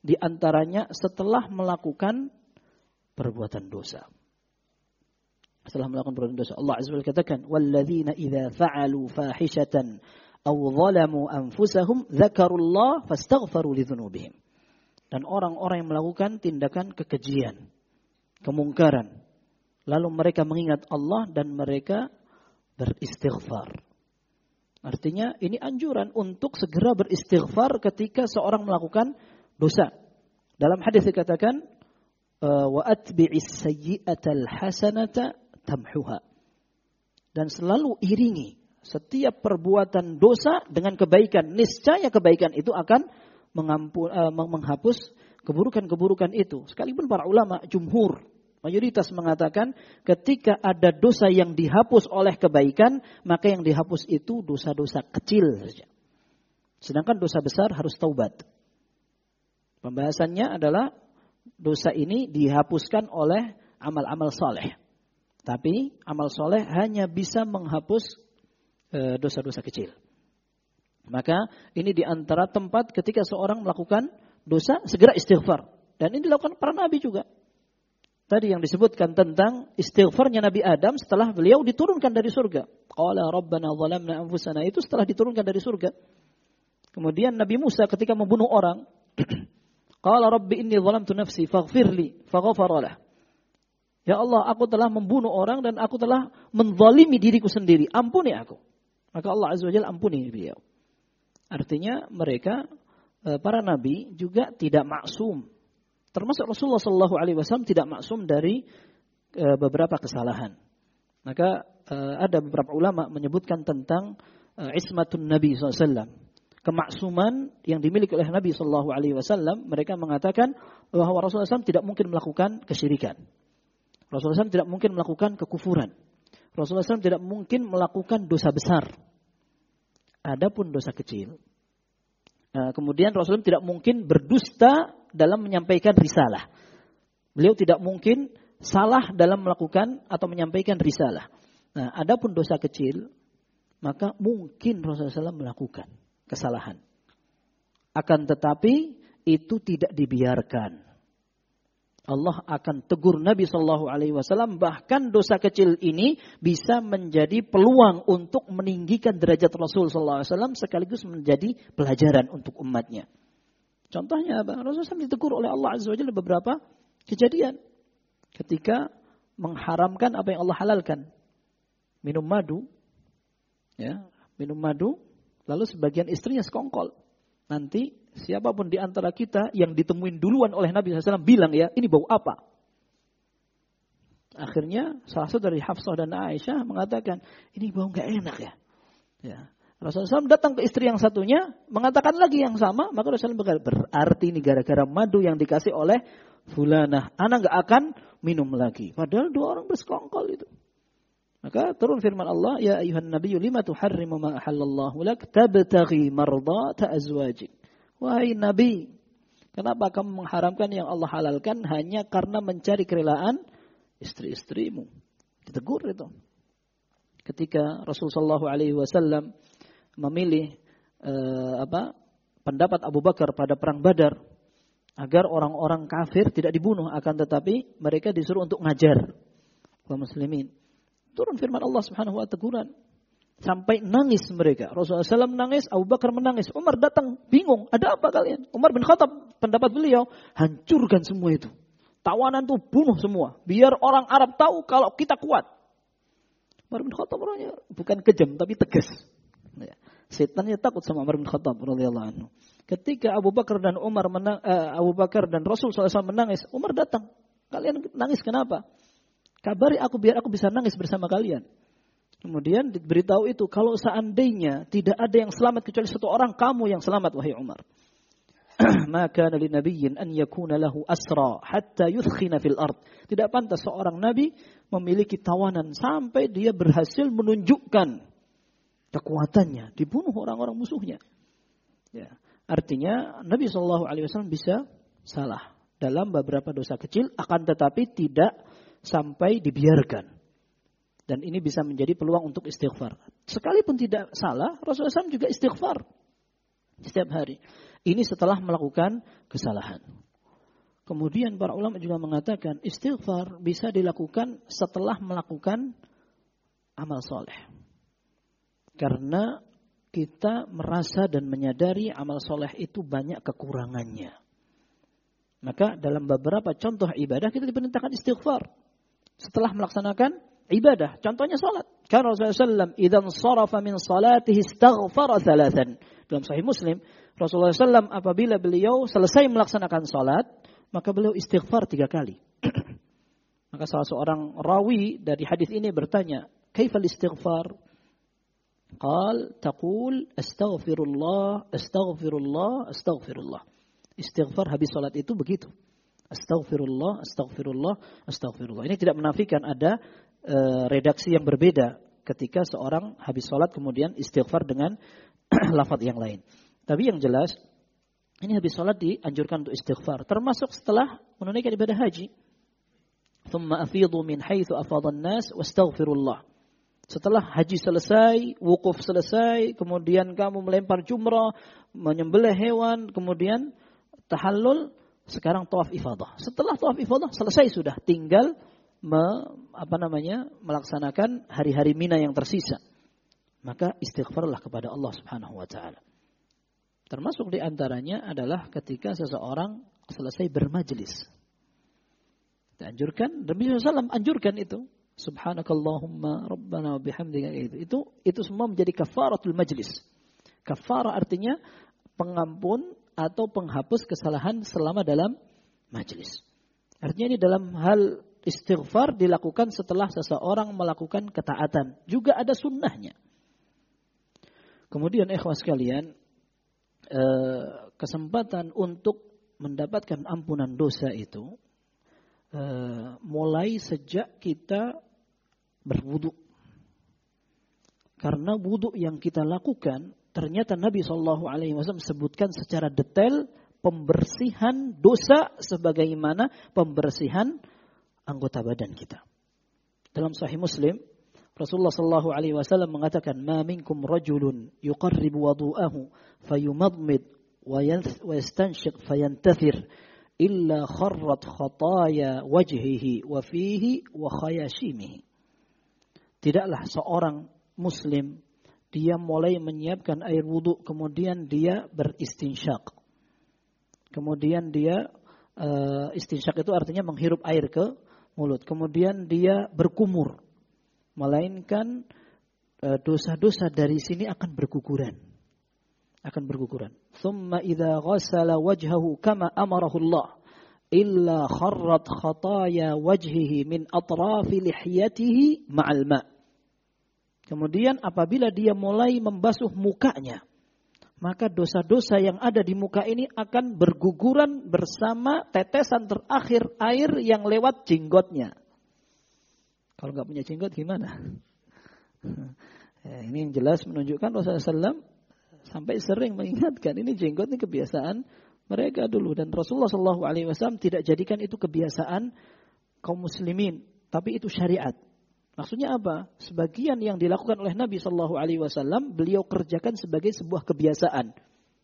Speaker 1: Di antaranya setelah melakukan perbuatan dosa setelah melakukan perbuatan dosa. Allah Azza wa Jalla katakan, "Walladzina idza fa'alu fahishatan aw zalamu anfusahum dzakarullah fastaghfaru lidzunubihim." Dan orang-orang yang melakukan tindakan kekejian, kemungkaran, lalu mereka mengingat Allah dan mereka beristighfar. Artinya ini anjuran untuk segera beristighfar ketika seorang melakukan dosa. Dalam hadis dikatakan wa atbi'is sayyi'atal hasanata tamhuha. Dan selalu iringi setiap perbuatan dosa dengan kebaikan. Niscaya kebaikan itu akan mengampun, uh, menghapus keburukan-keburukan itu. Sekalipun para ulama jumhur mayoritas mengatakan ketika ada dosa yang dihapus oleh kebaikan, maka yang dihapus itu dosa-dosa kecil saja. Sedangkan dosa besar harus taubat. Pembahasannya adalah dosa ini dihapuskan oleh amal-amal soleh. Tapi amal soleh hanya bisa menghapus e, dosa-dosa kecil. Maka ini di antara tempat ketika seorang melakukan dosa segera istighfar. Dan ini dilakukan para nabi juga. Tadi yang disebutkan tentang istighfarnya Nabi Adam setelah beliau diturunkan dari surga. Qala rabbana zalamna anfusana itu setelah diturunkan dari surga. Kemudian Nabi Musa ketika membunuh orang, qala rabbi inni zalamtu nafsi faghfirli faghfara Ya Allah, aku telah membunuh orang dan aku telah menzalimi diriku sendiri. Ampuni aku. Maka Allah Azza wa Jalla ampuni beliau. Artinya mereka eh, para nabi juga tidak maksum. Termasuk Rasulullah Shallallahu Alaihi Wasallam tidak maksum dari eh, beberapa kesalahan. Maka eh, ada beberapa ulama menyebutkan tentang ismatun Nabi SAW. Kemaksuman yang dimiliki oleh Nabi Wasallam, mereka mengatakan bahwa Rasulullah SAW tidak mungkin melakukan kesyirikan. Rasulullah SAW tidak mungkin melakukan kekufuran. Rasulullah SAW tidak mungkin melakukan dosa besar. Adapun dosa kecil. Eh, kemudian Rasulullah SAW tidak mungkin berdusta dalam menyampaikan risalah. Beliau tidak mungkin salah dalam melakukan atau menyampaikan risalah. Nah, adapun dosa kecil, maka mungkin Rasulullah SAW melakukan kesalahan. Akan tetapi itu tidak dibiarkan. Allah akan tegur Nabi Shallallahu Alaihi Wasallam bahkan dosa kecil ini bisa menjadi peluang untuk meninggikan derajat Rasul Shallallahu Alaihi Wasallam sekaligus menjadi pelajaran untuk umatnya. Contohnya apa? Rasulullah SAW ditegur oleh Allah Azza Wajalla beberapa kejadian ketika mengharamkan apa yang Allah halalkan minum madu ya minum madu lalu sebagian istrinya sekongkol nanti siapa pun di antara kita yang ditemuin duluan oleh Nabi SAW bilang ya, ini bau apa? Akhirnya salah satu dari Hafsah dan Aisyah mengatakan, ini bau nggak enak ya. ya. Rasulullah SAW datang ke istri yang satunya, mengatakan lagi yang sama, maka Rasulullah SAW berarti ini gara-gara madu yang dikasih oleh fulanah. Anak nggak akan minum lagi. Padahal dua orang bersekongkol itu. Maka turun firman Allah, Ya ayuhan nabiyyu lima tuharrimu ma ahallallahu lak tabtaghi mardata azwajik. Wahai Nabi, kenapa kamu mengharamkan yang Allah halalkan hanya karena mencari kerelaan istri-istrimu? Ditegur itu. Ketika Rasulullah Wasallam memilih eh, apa pendapat Abu Bakar pada perang Badar agar orang-orang kafir tidak dibunuh akan tetapi mereka disuruh untuk ngajar kaum muslimin. Turun firman Allah Subhanahu wa taala sampai nangis mereka. Rasulullah SAW menangis, Abu Bakar menangis, Umar datang bingung, ada apa kalian? Umar bin Khattab pendapat beliau hancurkan semua itu. Tawanan tuh bunuh semua, biar orang Arab tahu kalau kita kuat. Umar bin Khattab orangnya bukan kejam tapi tegas. Ya. Setannya takut sama Umar bin Khattab anhu. Ketika Abu Bakar dan Umar menang, uh, Abu Bakar dan Rasul SAW menangis, Umar datang. Kalian nangis kenapa? Kabari aku biar aku bisa nangis bersama kalian. Kemudian diberitahu itu kalau seandainya tidak ada yang selamat kecuali satu orang, kamu yang selamat wahai Umar. Maka nabi nabiyyin an yakuna lahu asra hatta yuthkhina fil ard. Tidak pantas seorang nabi memiliki tawanan sampai dia berhasil menunjukkan kekuatannya, dibunuh orang-orang musuhnya. Ya. Artinya Nabi Shallallahu Alaihi Wasallam bisa salah dalam beberapa dosa kecil, akan tetapi tidak sampai dibiarkan. Dan ini bisa menjadi peluang untuk istighfar. Sekalipun tidak salah, Rasulullah SAW juga istighfar setiap hari. Ini setelah melakukan kesalahan. Kemudian para ulama juga mengatakan istighfar bisa dilakukan setelah melakukan amal soleh. Karena kita merasa dan menyadari amal soleh itu banyak kekurangannya. Maka dalam beberapa contoh ibadah kita diperintahkan istighfar. Setelah melaksanakan ibadah. Contohnya salat. Karena Rasulullah SAW, idan sarafa min salatihi istaghfara thalathan." Dalam Sahih Muslim, Rasulullah SAW apabila beliau selesai melaksanakan salat, maka beliau istighfar tiga kali. maka salah seorang rawi dari hadis ini bertanya, "Kaifal istighfar?" Qal taqul astaghfirullah astaghfirullah astaghfirullah. Istighfar habis salat itu begitu. Astaghfirullah, astaghfirullah, astaghfirullah. Ini tidak menafikan ada uh, redaksi yang berbeda ketika seorang habis salat kemudian istighfar dengan lafaz yang lain tapi yang jelas ini habis salat dianjurkan untuk istighfar termasuk setelah menunaikan ibadah haji ثم أفيضوا من حيث أفاض الناس واستغفروا الله setelah haji selesai, wukuf selesai, kemudian kamu melempar jumrah, menyembelih hewan, kemudian tahallul, sekarang tawaf ifadah. Setelah tawaf ifadah selesai sudah, tinggal me, apa namanya melaksanakan hari-hari mina yang tersisa. Maka istighfarlah kepada Allah Subhanahu wa taala. Termasuk di antaranya adalah ketika seseorang selesai bermajlis. Dianjurkan, Nabi SAW anjurkan itu. Subhanakallahumma rabbana bihamdika itu. Itu itu semua menjadi kafaratul majlis. Kafarah artinya pengampun atau penghapus kesalahan selama dalam majlis. Artinya ini dalam hal istighfar dilakukan setelah seseorang melakukan ketaatan. Juga ada sunnahnya. Kemudian ikhwas sekalian, eh, kesempatan untuk mendapatkan ampunan dosa itu eh, mulai sejak kita berwudhu. Karena wudhu yang kita lakukan ternyata Nabi Shallallahu Alaihi Wasallam sebutkan secara detail pembersihan dosa sebagaimana pembersihan anggota badan kita. Dalam Sahih Muslim, Rasulullah Shallallahu Alaihi Wasallam mengatakan, "Ma minkum rajulun yuqarribu wudu'ahu fayumadmid wa yastanshiq fayantathir illa kharrat khataya wajhihi wa fihi wa khayashimihi." Tidaklah seorang muslim dia mulai menyiapkan air wudhu, kemudian dia beristinsyak. Kemudian dia uh, istinsyak itu artinya menghirup air ke mulut. Kemudian dia berkumur. Melainkan eh, dosa-dosa dari sini akan berguguran. Akan berguguran. Thumma idza ghassala wajhahu kama amarahu Allah illa kharrat khataya wajhihi min atrafi lihyatihi ma'al ma'. Kemudian apabila dia mulai membasuh mukanya, maka dosa-dosa yang ada di muka ini akan berguguran bersama tetesan terakhir air yang lewat jenggotnya. Kalau nggak punya jenggot gimana? Ya, ini yang jelas menunjukkan Rasulullah SAW sampai sering mengingatkan ini jenggot ini kebiasaan mereka dulu dan Rasulullah SAW tidak jadikan itu kebiasaan kaum muslimin, tapi itu syariat. Maksudnya apa? Sebagian yang dilakukan oleh Nabi Shallallahu Alaihi Wasallam beliau kerjakan sebagai sebuah kebiasaan.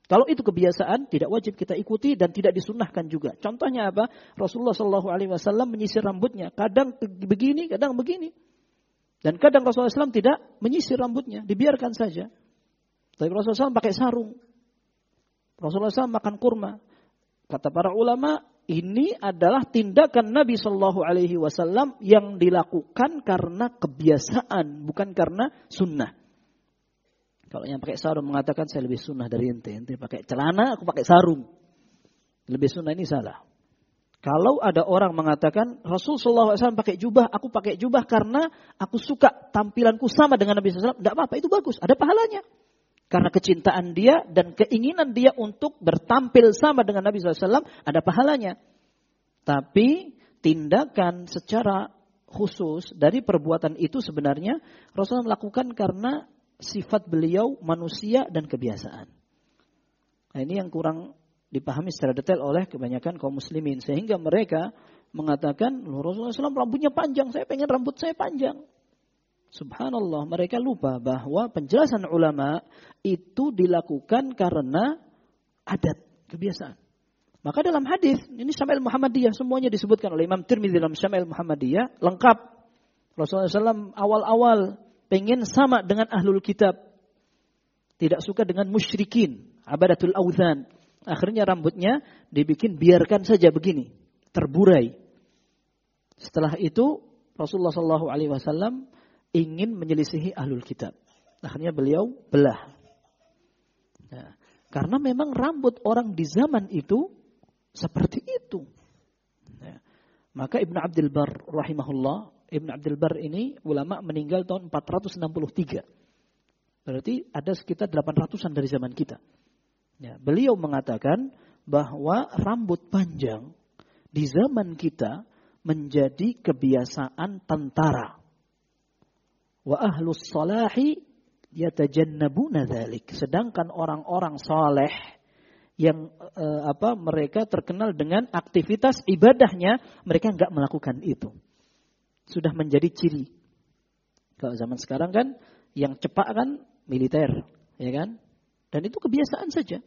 Speaker 1: Kalau itu kebiasaan, tidak wajib kita ikuti dan tidak disunahkan juga. Contohnya apa? Rasulullah Shallallahu Alaihi Wasallam menyisir rambutnya. Kadang begini, kadang begini. Dan kadang Rasulullah SAW tidak menyisir rambutnya, dibiarkan saja. Tapi Rasulullah SAW pakai sarung. Rasulullah SAW makan kurma. Kata para ulama, ini adalah tindakan Nabi Shallallahu Alaihi Wasallam yang dilakukan karena kebiasaan, bukan karena sunnah. Kalau yang pakai sarung mengatakan saya lebih sunnah dari ente. Ente pakai celana, aku pakai sarung. Lebih sunnah ini salah. Kalau ada orang mengatakan Rasul SAW pakai jubah, aku pakai jubah karena aku suka tampilanku sama dengan Nabi SAW. Tidak apa-apa, itu bagus. Ada pahalanya. Karena kecintaan dia dan keinginan dia untuk bertampil sama dengan Nabi SAW ada pahalanya. Tapi tindakan secara khusus dari perbuatan itu sebenarnya Rasulullah melakukan karena sifat beliau manusia dan kebiasaan. Nah, ini yang kurang dipahami secara detail oleh kebanyakan kaum muslimin sehingga mereka mengatakan Rasulullah SAW rambutnya panjang, saya pengen rambut saya panjang. Subhanallah, mereka lupa bahwa penjelasan ulama itu dilakukan karena adat, kebiasaan. Maka dalam hadis ini Syamil Muhammadiyah semuanya disebutkan oleh Imam Tirmidzi dalam Syamil Muhammadiyah lengkap. Rasulullah SAW awal-awal pengen sama dengan ahlul kitab. Tidak suka dengan musyrikin, abadatul auzan. Akhirnya rambutnya dibikin biarkan saja begini, terburai. Setelah itu Rasulullah Shallallahu Alaihi Wasallam ingin menyelisihi ahlul kitab. Akhirnya beliau belah. Ya. Karena memang rambut orang di zaman itu seperti itu. Ya. Maka Ibnu Abdul Bar rahimahullah Ibn Abdul Bar ini ulama meninggal tahun 463. Berarti ada sekitar 800-an dari zaman kita. Ya, beliau mengatakan bahwa rambut panjang di zaman kita menjadi kebiasaan tentara. Wa ahlus salahi yatajannabuna dzalik. Sedangkan orang-orang saleh yang eh, apa mereka terkenal dengan aktivitas ibadahnya, mereka enggak melakukan itu sudah menjadi ciri. Kalau zaman sekarang kan yang cepat kan militer, ya kan? Dan itu kebiasaan saja.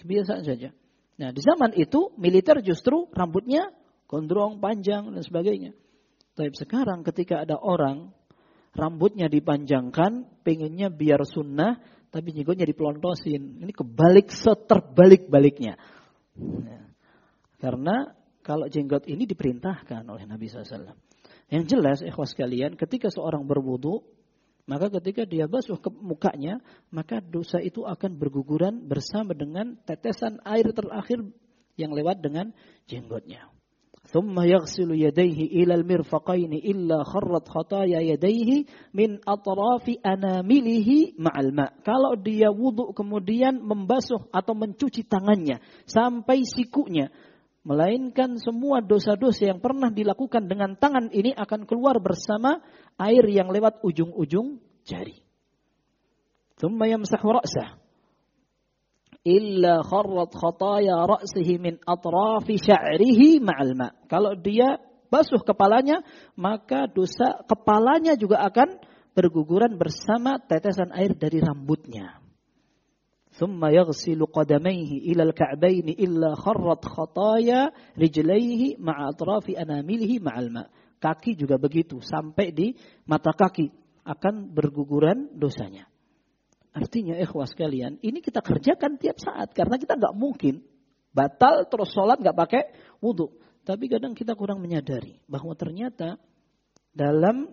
Speaker 1: Kebiasaan saja. Nah, di zaman itu militer justru rambutnya gondrong, panjang dan sebagainya. Tapi sekarang ketika ada orang rambutnya dipanjangkan, pengennya biar sunnah, tapi jenggotnya dipelontosin. Ini kebalik seterbalik-baliknya. Nah, karena kalau jenggot ini diperintahkan oleh Nabi SAW. Yang jelas, ikhwas kalian, ketika seorang berwudu, maka ketika dia basuh ke mukanya, maka dosa itu akan berguguran bersama dengan tetesan air terakhir yang lewat dengan jenggotnya. ثم يغسل يديه إلى المرفقين إلا خرت خطايا يديه من أطراف أنامله مع الماء. Kalau dia wudhu kemudian membasuh atau mencuci tangannya sampai sikunya, Melainkan semua dosa-dosa yang pernah dilakukan dengan tangan ini akan keluar bersama air yang lewat ujung-ujung jari. Thumma yamsahu ra'sah. Illa kharrat khataya ra'sihi min atrafi sya'rihi ma'al ma. Kalau dia basuh kepalanya, maka dosa kepalanya juga akan berguguran bersama tetesan air dari rambutnya. ثم يغسل قدميه إلى الكعبين إلا خرت خطايا رجليه مع أطراف أنامله مع الماء kaki juga begitu sampai di mata kaki akan berguguran dosanya. Artinya ikhwas kalian, ini kita kerjakan tiap saat karena kita nggak mungkin batal terus sholat nggak pakai wudhu. Tapi kadang kita kurang menyadari bahwa ternyata dalam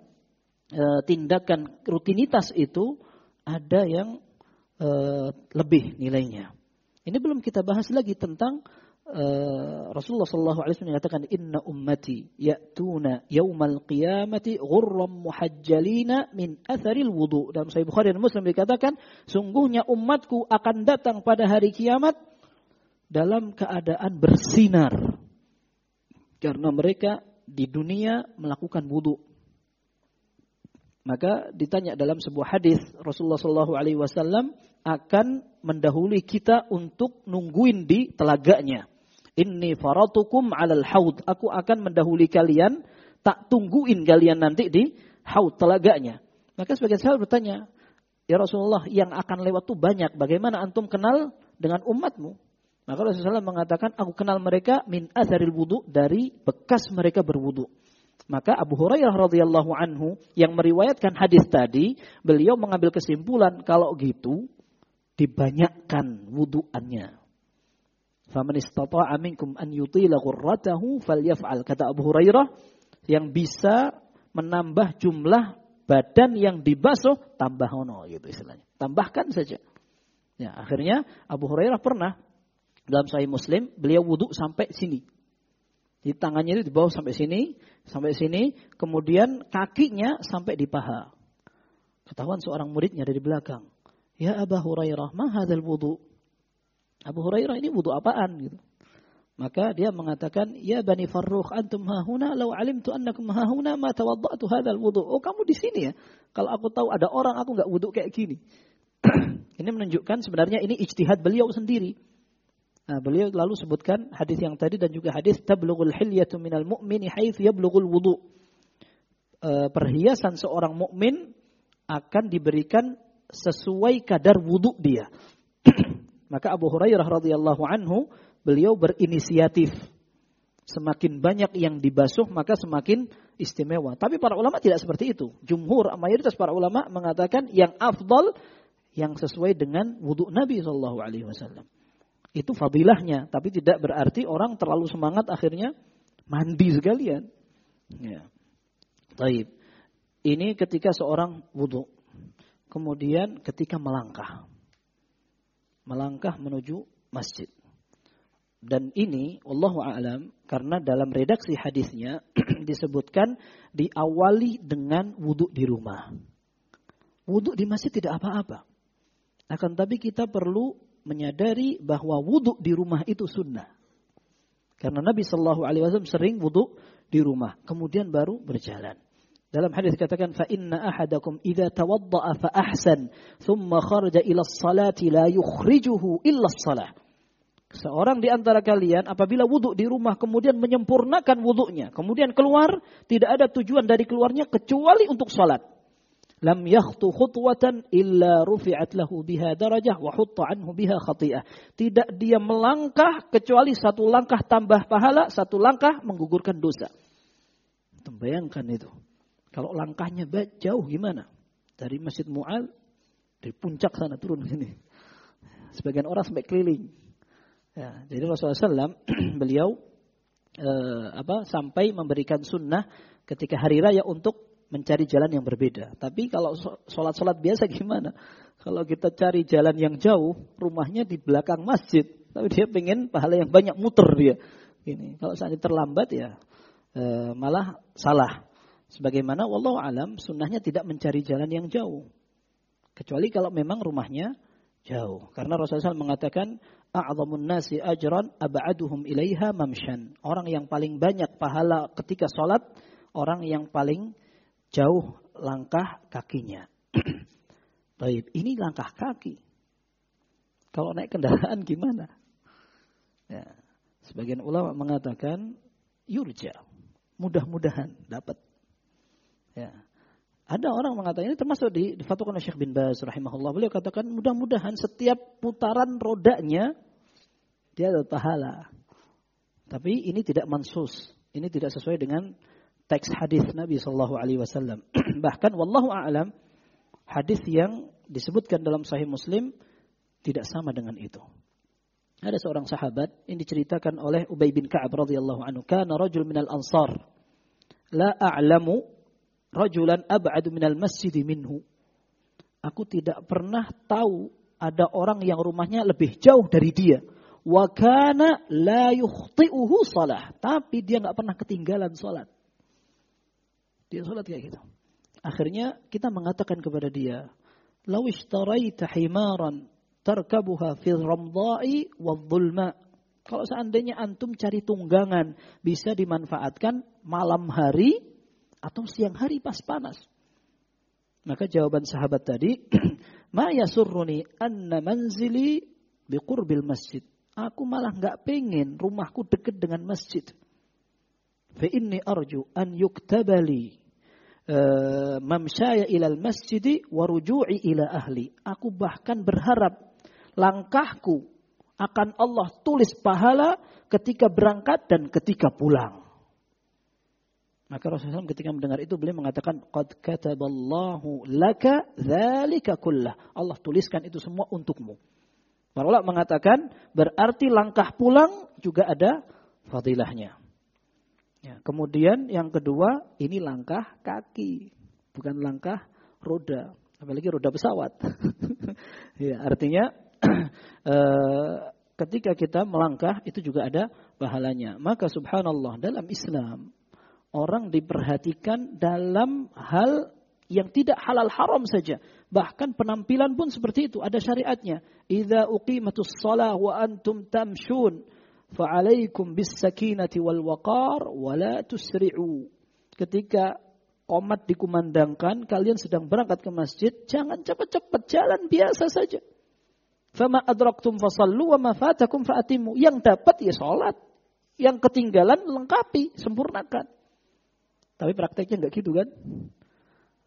Speaker 1: e, tindakan rutinitas itu ada yang uh, lebih nilainya. Ini belum kita bahas lagi tentang uh, Rasulullah sallallahu alaihi wasallam mengatakan inna ummati ya'tuna yaumal qiyamati ghurram muhajjalina min atharil wudu. Dalam Sahih Bukhari dan Muslim dikatakan sungguhnya umatku akan datang pada hari kiamat dalam keadaan bersinar. Karena mereka di dunia melakukan wudu. Maka ditanya dalam sebuah hadis Rasulullah Shallallahu Alaihi Wasallam akan mendahului kita untuk nungguin di telaganya. Ini faratukum alal haud. Aku akan mendahului kalian, tak tungguin kalian nanti di haud telaganya. Maka sebagian sahabat bertanya, Ya Rasulullah, yang akan lewat tuh banyak. Bagaimana antum kenal dengan umatmu? Maka Rasulullah mengatakan, aku kenal mereka min azharil wudu dari bekas mereka berwudu. Maka Abu Hurairah radhiyallahu anhu yang meriwayatkan hadis tadi, beliau mengambil kesimpulan kalau gitu dibanyakkan wuduannya. Faman istata'a minkum an yutila ghurratahu falyaf'al. Kata Abu Hurairah yang bisa menambah jumlah badan yang dibasuh tambah ono gitu istilahnya. Tambahkan saja. Ya, akhirnya Abu Hurairah pernah dalam Sahih Muslim beliau wudhu sampai sini. Di tangannya itu di bawah sampai sini, sampai sini, kemudian kakinya sampai di paha. Ketahuan seorang muridnya dari belakang. Ya Abu Hurairah, ma hadzal wudu? Abu Hurairah ini wudu apaan gitu. Maka dia mengatakan, "Ya Bani Farrukh, antum hahuna law alimtu annakum hahuna ma tawadda'tu hadzal wudu." Oh, kamu di sini ya. Kalau aku tahu ada orang aku nggak wudu kayak gini. ini menunjukkan sebenarnya ini ijtihad beliau sendiri. Nah, beliau lalu sebutkan hadis yang tadi dan juga hadis tablughul hilyatu minal mu'mini haitsu yablughul wudu. E, perhiasan seorang mukmin akan diberikan sesuai kadar wudu dia. Maka Abu Hurairah radhiyallahu anhu beliau berinisiatif. Semakin banyak yang dibasuh maka semakin istimewa. Tapi para ulama tidak seperti itu. Jumhur mayoritas para ulama mengatakan yang afdal yang sesuai dengan wudhu Nabi Shallallahu Alaihi Wasallam. Itu fadilahnya, tapi tidak berarti orang terlalu semangat akhirnya mandi sekalian. Ya. Taib. Ini ketika seorang wudhu. Kemudian ketika melangkah. Melangkah menuju masjid. Dan ini Allah alam karena dalam redaksi hadisnya disebutkan diawali dengan wudhu di rumah. Wudhu di masjid tidak apa-apa. Akan tapi kita perlu menyadari bahwa wudhu di rumah itu sunnah. Karena Nabi Shallallahu Alaihi Wasallam sering wudhu di rumah, kemudian baru berjalan. Dalam hadis dikatakan fa inna ahadakum idza tawadda'a fa ahsan thumma kharaja ila salati la yukhrijuhu illa salah Seorang di antara kalian apabila wudhu di rumah kemudian menyempurnakan wudhunya. Kemudian keluar, tidak ada tujuan dari keluarnya kecuali untuk salat. Lam yakhtu khutwatan illa rufi'at lahu biha darajah wa hutta anhu biha khati'ah. Tidak dia melangkah kecuali satu langkah tambah pahala, satu langkah menggugurkan dosa. Bayangkan itu. Kalau langkahnya jauh gimana? Dari Masjid Mu'al, dari puncak sana turun sini. Sebagian orang sampai keliling Ya, jadi Rasulullah SAW beliau eh, apa sampai memberikan sunnah ketika hari raya untuk mencari jalan yang berbeda. Tapi kalau sholat-sholat biasa gimana? Kalau kita cari jalan yang jauh, rumahnya di belakang masjid, tapi dia pengen pahala yang banyak muter dia. Ini kalau saat terlambat ya eh, malah salah. Sebagaimana wallahu alam sunnahnya tidak mencari jalan yang jauh. Kecuali kalau memang rumahnya jauh. Karena Rasulullah SAW mengatakan a'zamun nasi ajran ab'aduhum ilaiha mamshan. Orang yang paling banyak pahala ketika sholat, orang yang paling jauh langkah kakinya. Baik, ini langkah kaki. Kalau naik kendaraan gimana? Ya. Sebagian ulama mengatakan yurja. Mudah-mudahan dapat. Ya. Ada orang mengatakan ini termasuk di, difatwakan Syekh bin Baz rahimahullah. Beliau katakan mudah-mudahan setiap putaran rodanya dia ada pahala. Tapi ini tidak mansus. Ini tidak sesuai dengan teks hadis Nabi Shallallahu Alaihi Wasallam. Bahkan wallahu a'lam hadis yang disebutkan dalam Sahih Muslim tidak sama dengan itu. Ada seorang sahabat yang diceritakan oleh Ubay bin Ka'ab radhiyallahu anhu, kana rajul minal ansar la a'lamu rajulan ab'adu minal masjid minhu. Aku tidak pernah tahu ada orang yang rumahnya lebih jauh dari dia. Wa kana la yukhti'uhu salah. Tapi dia nggak pernah ketinggalan salat. Dia salat kayak gitu. Akhirnya kita mengatakan kepada dia, "Law ishtaraita himaran tarkabuha fi ramdha'i wadh-dhulma." Kalau seandainya antum cari tunggangan bisa dimanfaatkan malam hari atau siang hari pas panas. Maka jawaban sahabat tadi, "Ma yasurruni anna manzili biqurbil masjid." Aku malah nggak pengen rumahku dekat dengan masjid. Fa inni arju an yuktabali eh, mamsyaya ilal masjidi waruju'i ila ahli. Aku bahkan berharap langkahku akan Allah tulis pahala ketika berangkat dan ketika pulang. Maka Rasulullah SAW ketika mendengar itu beliau mengatakan qad kataballahu laka dzalika kullah. Allah tuliskan itu semua untukmu. Para ulama mengatakan berarti langkah pulang juga ada fadilahnya. Ya, kemudian yang kedua ini langkah kaki, bukan langkah roda, apalagi roda pesawat. ya, artinya eh, ketika kita melangkah itu juga ada pahalanya. Maka subhanallah dalam Islam orang diperhatikan dalam hal yang tidak halal haram saja. Bahkan penampilan pun seperti itu, ada syariatnya. Idza uqimatus shalah wa antum tamshun fa'alaikum bis sakinati wal waqar wa la tusri'u. Ketika komat dikumandangkan, kalian sedang berangkat ke masjid, jangan cepat-cepat, jalan biasa saja. Fama adraktum fasallu wa ma fatakum fa'atimu. Yang dapat ya sholat. Yang ketinggalan lengkapi, sempurnakan. Tapi prakteknya enggak gitu kan?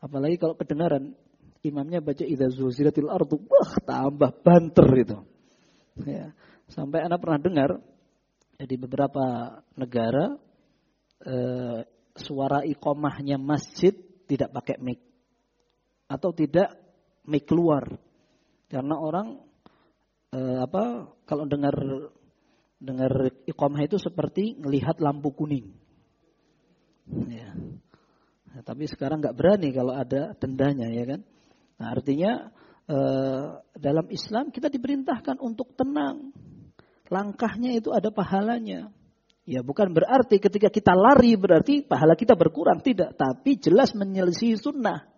Speaker 1: Apalagi kalau kedengaran imamnya baca idza zulzilatil ardu, wah tambah banter itu. Ya. Sampai anak pernah dengar ya, di beberapa negara eh, suara ikomahnya masjid tidak pakai mic atau tidak mic keluar karena orang eh, apa kalau dengar dengar ikomah itu seperti melihat lampu kuning Ya. Nah, tapi sekarang nggak berani kalau ada dendanya ya kan. Nah, artinya eh, dalam Islam kita diperintahkan untuk tenang. Langkahnya itu ada pahalanya. Ya bukan berarti ketika kita lari berarti pahala kita berkurang tidak, tapi jelas menyelesaikan sunnah.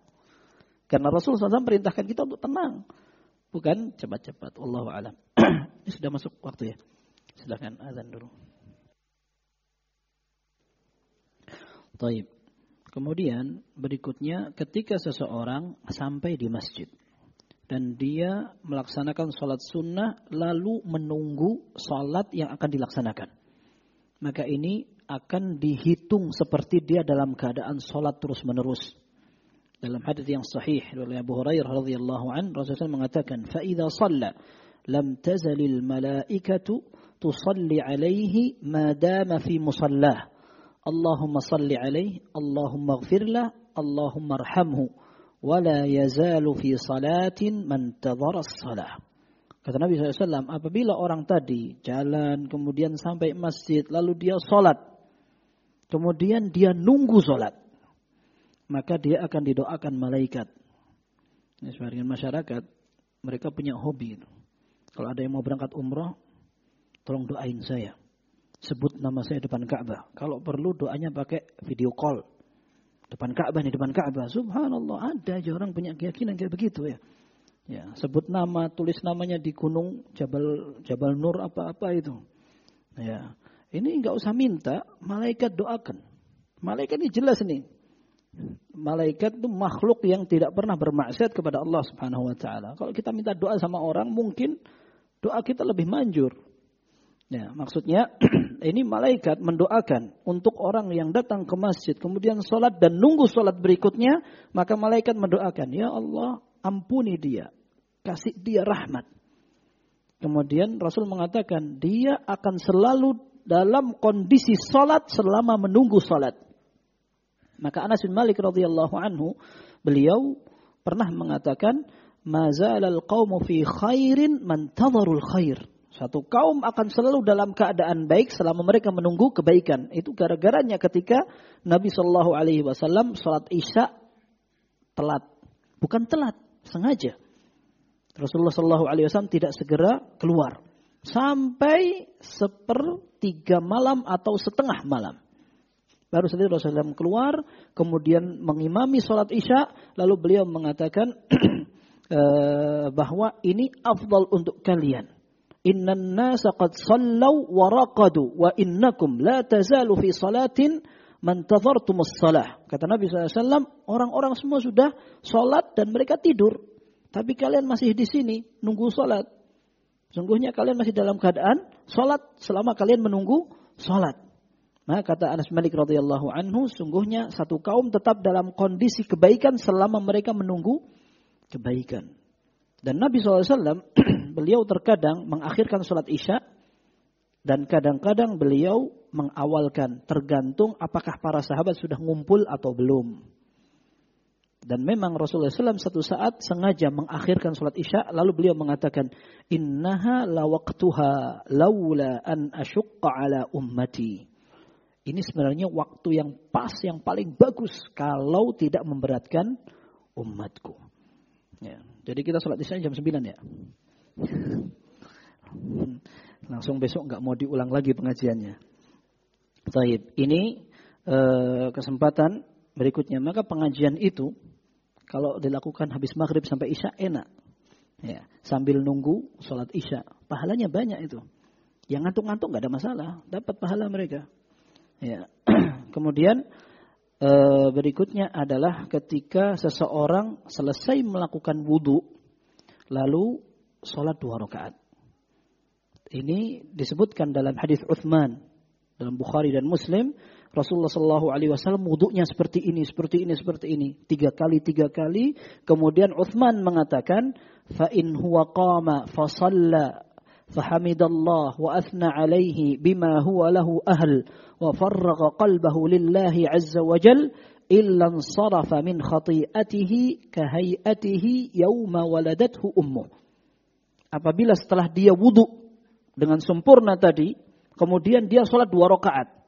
Speaker 1: Karena Rasulullah SAW perintahkan kita untuk tenang, bukan cepat-cepat. Allah alam. Ini sudah masuk waktu ya. Silahkan azan dulu. Taib. Kemudian berikutnya ketika seseorang sampai di masjid dan dia melaksanakan sholat sunnah lalu menunggu sholat yang akan dilaksanakan. Maka ini akan dihitung seperti dia dalam keadaan sholat terus menerus. Dalam hadis yang sahih oleh Abu Hurairah radhiyallahu an Rasulullah mengatakan, "Fa'idha shalla lam tazalil malaikatu tusalli alaihi ma dama fi musallah." Allahumma salli alaih, Allahumma gfirlah, Allahumma arhamhu. Wala yazalu fi salatin man salah. Kata Nabi SAW, apabila orang tadi jalan, kemudian sampai masjid, lalu dia sholat. Kemudian dia nunggu sholat. Maka dia akan didoakan malaikat. Ini sebagian masyarakat, mereka punya hobi. Kalau ada yang mau berangkat umroh, tolong doain saya sebut nama saya depan Ka'bah. Kalau perlu doanya pakai video call. Depan Ka'bah nih, depan Ka'bah. Subhanallah, ada aja orang punya keyakinan kayak begitu ya. Ya, sebut nama, tulis namanya di gunung Jabal Jabal Nur apa-apa itu. Ya. Ini nggak usah minta, malaikat doakan. Malaikat ini jelas nih. Malaikat itu makhluk yang tidak pernah bermaksiat kepada Allah Subhanahu wa taala. Kalau kita minta doa sama orang, mungkin doa kita lebih manjur. Ya, maksudnya ini malaikat mendoakan untuk orang yang datang ke masjid kemudian sholat dan nunggu sholat berikutnya maka malaikat mendoakan ya Allah ampuni dia kasih dia rahmat. Kemudian Rasul mengatakan dia akan selalu dalam kondisi sholat selama menunggu sholat. Maka Anas bin Malik radhiyallahu anhu beliau pernah mengatakan mazalal qaumu fi khairin man khair satu kaum akan selalu dalam keadaan baik selama mereka menunggu kebaikan. Itu gara-garanya ketika Nabi Shallallahu Alaihi Wasallam sholat isya telat, bukan telat, sengaja. Rasulullah Shallallahu Alaihi Wasallam tidak segera keluar sampai sepertiga malam atau setengah malam. Baru saja Rasulullah SAW keluar, kemudian mengimami sholat isya, lalu beliau mengatakan eh, bahwa ini afdal untuk kalian Innan nasa qad sallau wa raqadu wa innakum la tazalu fi salatin man tadhartumus salah. Kata Nabi SAW, orang-orang semua sudah sholat dan mereka tidur. Tapi kalian masih di sini, nunggu sholat. Sungguhnya kalian masih dalam keadaan sholat selama kalian menunggu sholat. Maka kata Anas Malik radhiyallahu anhu, sungguhnya satu kaum tetap dalam kondisi kebaikan selama mereka menunggu kebaikan. Dan Nabi SAW, beliau terkadang mengakhirkan sholat isya dan kadang-kadang beliau mengawalkan tergantung apakah para sahabat sudah ngumpul atau belum. Dan memang Rasulullah SAW satu saat sengaja mengakhirkan sholat isya lalu beliau mengatakan innaha lawaktuha laula an asyukka ala ummati. Ini sebenarnya waktu yang pas yang paling bagus kalau tidak memberatkan umatku. Ya. Jadi kita sholat isya jam 9 ya. Langsung besok nggak mau diulang lagi pengajiannya. Taib. Ini eh, kesempatan berikutnya. Maka pengajian itu kalau dilakukan habis maghrib sampai isya enak. Ya, sambil nunggu sholat isya. Pahalanya banyak itu. Yang ngantuk-ngantuk nggak ada masalah. Dapat pahala mereka. Ya. Kemudian e, berikutnya adalah ketika seseorang selesai melakukan wudhu. Lalu sholat dua rakaat. Ini disebutkan dalam hadis Uthman dalam Bukhari dan Muslim Rasulullah Shallallahu Alaihi Wasallam wudhunya seperti ini, seperti ini, seperti ini, tiga kali, tiga kali. Kemudian Uthman mengatakan, fa in huwa qama fa fahamidallah wa athna alaihi bima huwa lahu ahl wa farraga qalbahu lillahi azza wa jal illa sarafa min khati'atihi kahayatihi yawma waladathu ummuh. Apabila setelah dia wudhu dengan sempurna tadi, kemudian dia sholat dua rakaat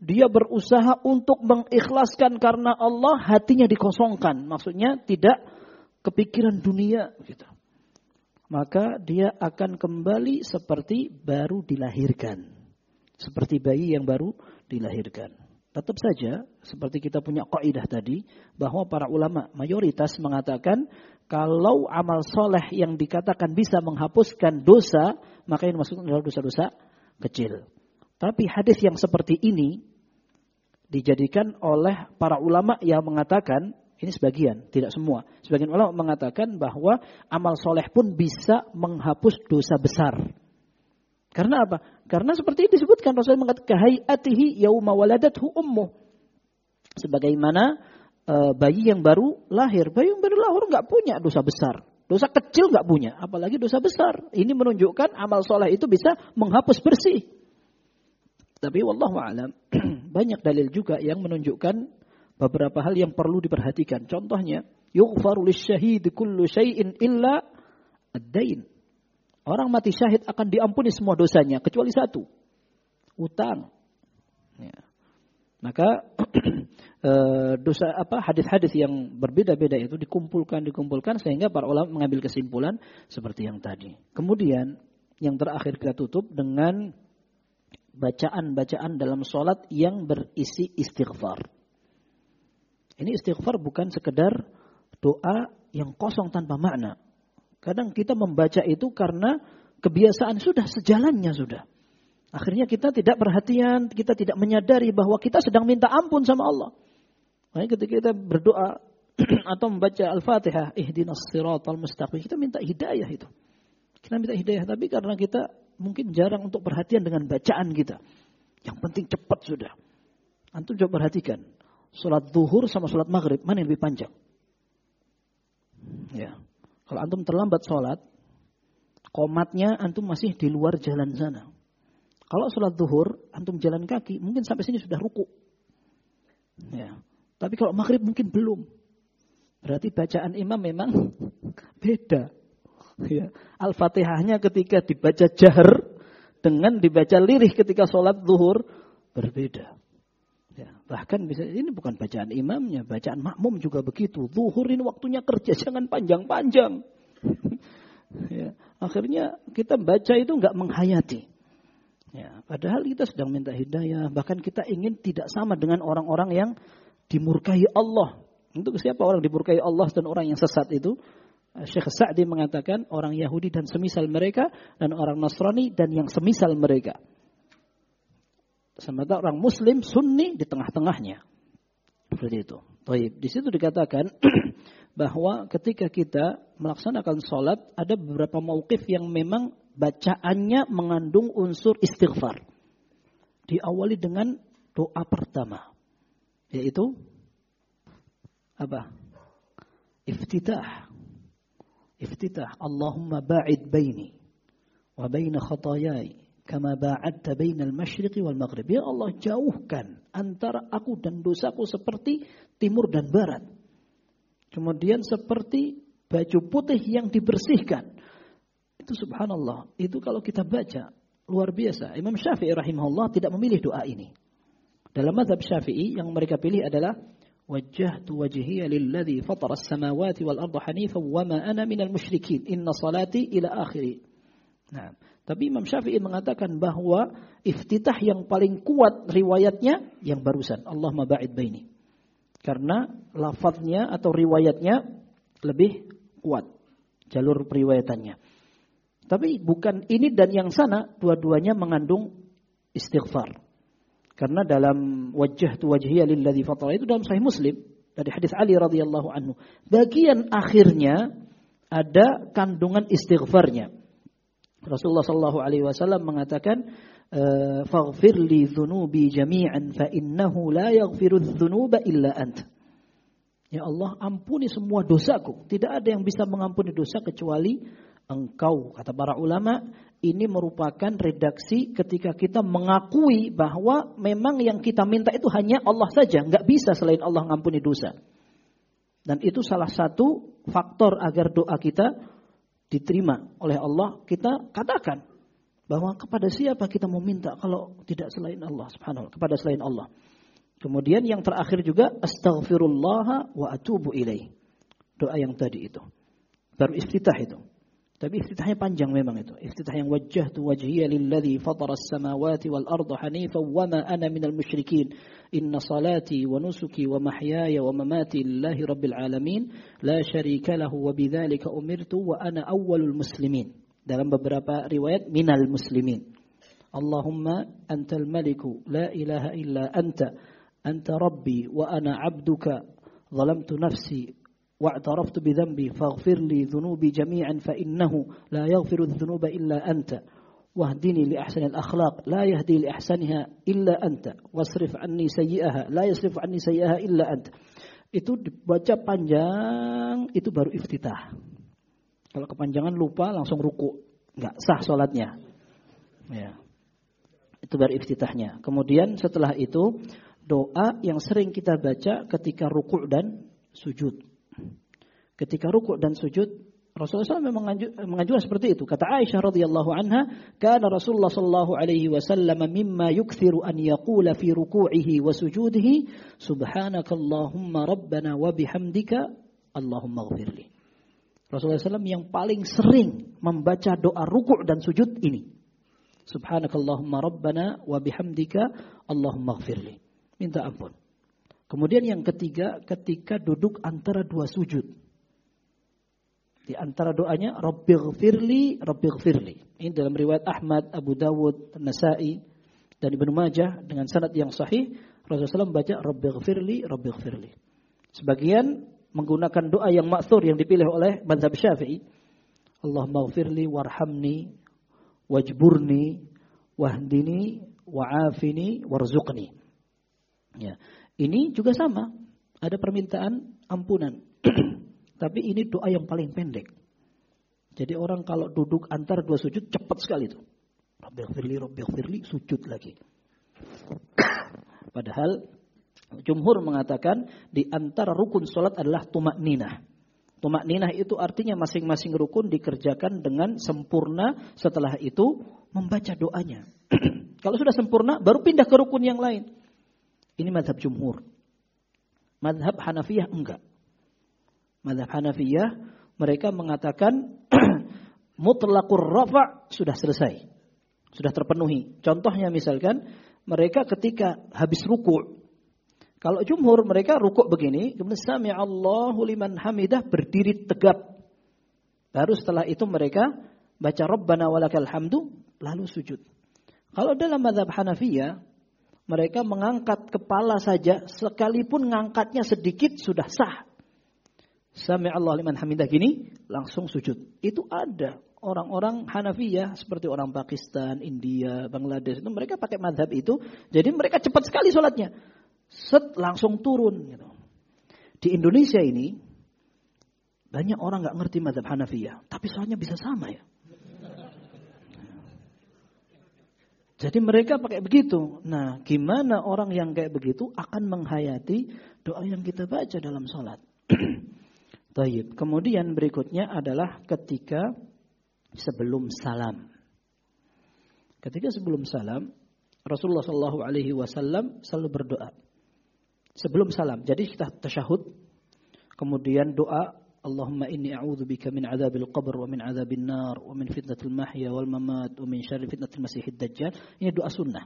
Speaker 1: dia berusaha untuk mengikhlaskan karena Allah hatinya dikosongkan. Maksudnya tidak kepikiran dunia gitu. Maka dia akan kembali seperti baru dilahirkan. Seperti bayi yang baru dilahirkan. Tetap saja seperti kita punya kaidah tadi bahwa para ulama mayoritas mengatakan kalau amal soleh yang dikatakan bisa menghapuskan dosa maka ini maksudnya adalah dosa-dosa kecil. Tapi hadis yang seperti ini dijadikan oleh para ulama yang mengatakan ini sebagian, tidak semua. Sebagian ulama mengatakan bahwa amal soleh pun bisa menghapus dosa besar. Karena apa? Karena seperti disebutkan Rasul mengatakan hayatihi yauma waladathu ummu. Sebagaimana e, bayi yang baru lahir, bayi yang baru lahir nggak punya dosa besar. Dosa kecil nggak punya, apalagi dosa besar. Ini menunjukkan amal soleh itu bisa menghapus bersih. Tapi wallahu alam banyak dalil juga yang menunjukkan beberapa hal yang perlu diperhatikan. Contohnya, yughfaru lisyahid kullu syai'in illa ad-dain. Orang mati syahid akan diampuni semua dosanya kecuali satu. Utang. Ya. Maka eh, dosa apa hadis-hadis yang berbeda-beda itu dikumpulkan dikumpulkan sehingga para ulama mengambil kesimpulan seperti yang tadi. Kemudian yang terakhir kita tutup dengan bacaan-bacaan dalam sholat yang berisi istighfar. Ini istighfar bukan sekedar doa yang kosong tanpa makna. Kadang kita membaca itu karena kebiasaan sudah sejalannya sudah. Akhirnya kita tidak perhatian, kita tidak menyadari bahwa kita sedang minta ampun sama Allah. Makanya ketika kita berdoa atau membaca Al-Fatihah, ihdinas siratal mustaqim, kita minta hidayah itu. Kita minta hidayah, tapi karena kita mungkin jarang untuk perhatian dengan bacaan kita. Yang penting cepat sudah. Antum coba perhatikan. Sholat zuhur sama sholat maghrib, mana yang lebih panjang? Ya. Kalau antum terlambat sholat, komatnya antum masih di luar jalan sana. Kalau sholat zuhur, antum jalan kaki, mungkin sampai sini sudah ruku. Ya. Tapi kalau maghrib mungkin belum. Berarti bacaan imam memang beda. Ya. Al-Fatihahnya ketika dibaca jahar dengan dibaca lirih ketika sholat zuhur berbeda. Ya, bahkan bisa ini bukan bacaan imamnya, bacaan makmum juga begitu. Zuhur ini waktunya kerja, jangan panjang-panjang. ya, akhirnya kita baca itu nggak menghayati. Ya, padahal kita sedang minta hidayah, bahkan kita ingin tidak sama dengan orang-orang yang dimurkai Allah. Untuk siapa orang dimurkai Allah dan orang yang sesat itu? Syekh Sa'di mengatakan orang Yahudi dan semisal mereka dan orang Nasrani dan yang semisal mereka. Sementara orang Muslim Sunni di tengah-tengahnya. Seperti itu. Taib. Di situ dikatakan bahwa ketika kita melaksanakan sholat ada beberapa mauqif yang memang bacaannya mengandung unsur istighfar. Diawali dengan doa pertama yaitu apa? Iftitah. Iftitah. Allahumma ba'id baini wa baina khatayai kama ba'adta bainal masyriqi wal maghrib. Ya Allah jauhkan antara aku dan dosaku seperti timur dan barat. Kemudian seperti baju putih yang dibersihkan. Itu subhanallah. Itu kalau kita baca luar biasa. Imam Syafi'i rahimahullah tidak memilih doa ini. Dalam mazhab Syafi'i yang mereka pilih adalah lilladzi fatara as-samawati wal arda hanifan wa ma ana minal musyrikin. Inna salati ila akhiri. Nah, tapi Imam Syafi'i mengatakan bahwa iftitah yang paling kuat riwayatnya yang barusan. Allah ba'id baini. Karena lafadznya atau riwayatnya lebih kuat. Jalur periwayatannya. Tapi bukan ini dan yang sana, dua-duanya mengandung istighfar. Karena dalam wajah tu wajhiyya lilladzi fatara itu dalam sahih Muslim dari hadis Ali radhiyallahu anhu. Bagian akhirnya ada kandungan istighfarnya. Rasulullah Shallallahu Alaihi Wasallam mengatakan, eh, "Faghfir li dzunubi jami'an fa innahu la yaghfiru dzunuba illa ant." Ya Allah, ampuni semua dosaku. Tidak ada yang bisa mengampuni dosa kecuali Engkau. Kata para ulama, ini merupakan redaksi ketika kita mengakui bahwa memang yang kita minta itu hanya Allah saja, nggak bisa selain Allah mengampuni dosa. Dan itu salah satu faktor agar doa kita diterima oleh Allah, kita katakan bahwa kepada siapa kita mau minta kalau tidak selain Allah subhanahu kepada selain Allah. Kemudian yang terakhir juga astaghfirullah wa atubu ilaih. Doa yang tadi itu. Baru iftitah itu. Tapi iftitahnya panjang memang itu. Iftitah yang wajah tu wajhiya lilladhi fatara as-samawati wal arda hanifan wa ma ana minal musyrikin. إن صلاتي ونسكي ومحياي ومماتي لله رب العالمين لا شريك له وبذلك أمرت وأنا أول المسلمين. Dalam beberapa riwayat minal muslimin. اللهم أنت الملك لا إله إلا أنت أنت ربي وأنا عبدك ظلمت نفسي واعترفت بذنبي فاغفر لي ذنوبي جميعا فإنه لا يغفر الذنوب إلا أنت واهدني لأحسن الأخلاق لا يهدي لأحسنها إلا أنت واصرف عني سيئها لا يصرف عني سيئها إلا أنت itu dibaca panjang itu baru iftitah kalau kepanjangan lupa langsung ruku nggak sah sholatnya ya itu baru iftitahnya kemudian setelah itu doa yang sering kita baca ketika ruku dan sujud ketika rukuk dan sujud Rasulullah SAW memang mengajukan seperti itu. Kata Aisyah radhiyallahu anha, "Kana Rasulullah sallallahu alaihi wasallam mimma yukthiru an yaqula fi ruku'ihi wa sujudihi, subhanakallahumma rabbana wa bihamdika Allahumma ighfirli." Rasulullah SAW yang paling sering membaca doa rukuk dan sujud ini. Subhanakallahumma rabbana wa bihamdika Allahumma ighfirli. Minta ampun. Kemudian yang ketiga ketika duduk antara dua sujud. Di antara doanya Rabbighfirli Rabbighfirli. Ini dalam riwayat Ahmad, Abu Dawud, Nasai dan Ibnu Majah dengan sanad yang sahih Rasulullah SAW membaca Rabbighfirli Rabbighfirli. Sebagian menggunakan doa yang maksur yang dipilih oleh mazhab Syafi'i. Allahumma ghfirli warhamni wajburni wahdini wa'afini warzuqni. Ya. Ini juga sama. Ada permintaan ampunan. Tapi ini doa yang paling pendek. Jadi orang kalau duduk antara dua sujud cepat sekali itu. Rabbi firli, Rabbi firli, sujud lagi. Padahal jumhur mengatakan di antara rukun sholat adalah tumak ninah. Tumak ninah itu artinya masing-masing rukun dikerjakan dengan sempurna. Setelah itu membaca doanya. Kalau sudah sempurna baru pindah ke rukun yang lain. Ini madhab jumhur. Madhab Hanafiyah enggak. Madhab Hanafiyah mereka mengatakan mutlakur rafa sudah selesai. Sudah terpenuhi. Contohnya misalkan mereka ketika habis ruku' Kalau jumhur mereka rukuk begini, kemudian sami Allahu liman hamidah berdiri tegap. Baru setelah itu mereka baca Rabbana walakal hamdu lalu sujud. Kalau dalam madhab Hanafiyah mereka mengangkat kepala saja, sekalipun ngangkatnya sedikit sudah sah. Sami Allah liman hamidah gini, langsung sujud. Itu ada orang-orang Hanafiyah seperti orang Pakistan, India, Bangladesh itu mereka pakai madhab itu, jadi mereka cepat sekali sholatnya, set langsung turun. Gitu. Di Indonesia ini banyak orang nggak ngerti madhab Hanafiyah, tapi sholatnya bisa sama ya. Jadi mereka pakai begitu. Nah, gimana orang yang kayak begitu akan menghayati doa yang kita baca dalam sholat. Taib. Kemudian berikutnya adalah ketika sebelum salam. Ketika sebelum salam, Rasulullah Shallallahu Alaihi Wasallam selalu berdoa sebelum salam. Jadi kita tasyahud, kemudian doa Allahumma inni a'udzu bika min adzabil qabr wa min adzabil nar wa min fitnatil mahya wal mamat wa min syarri fitnatil masiihid dajjal. Ini doa sunnah.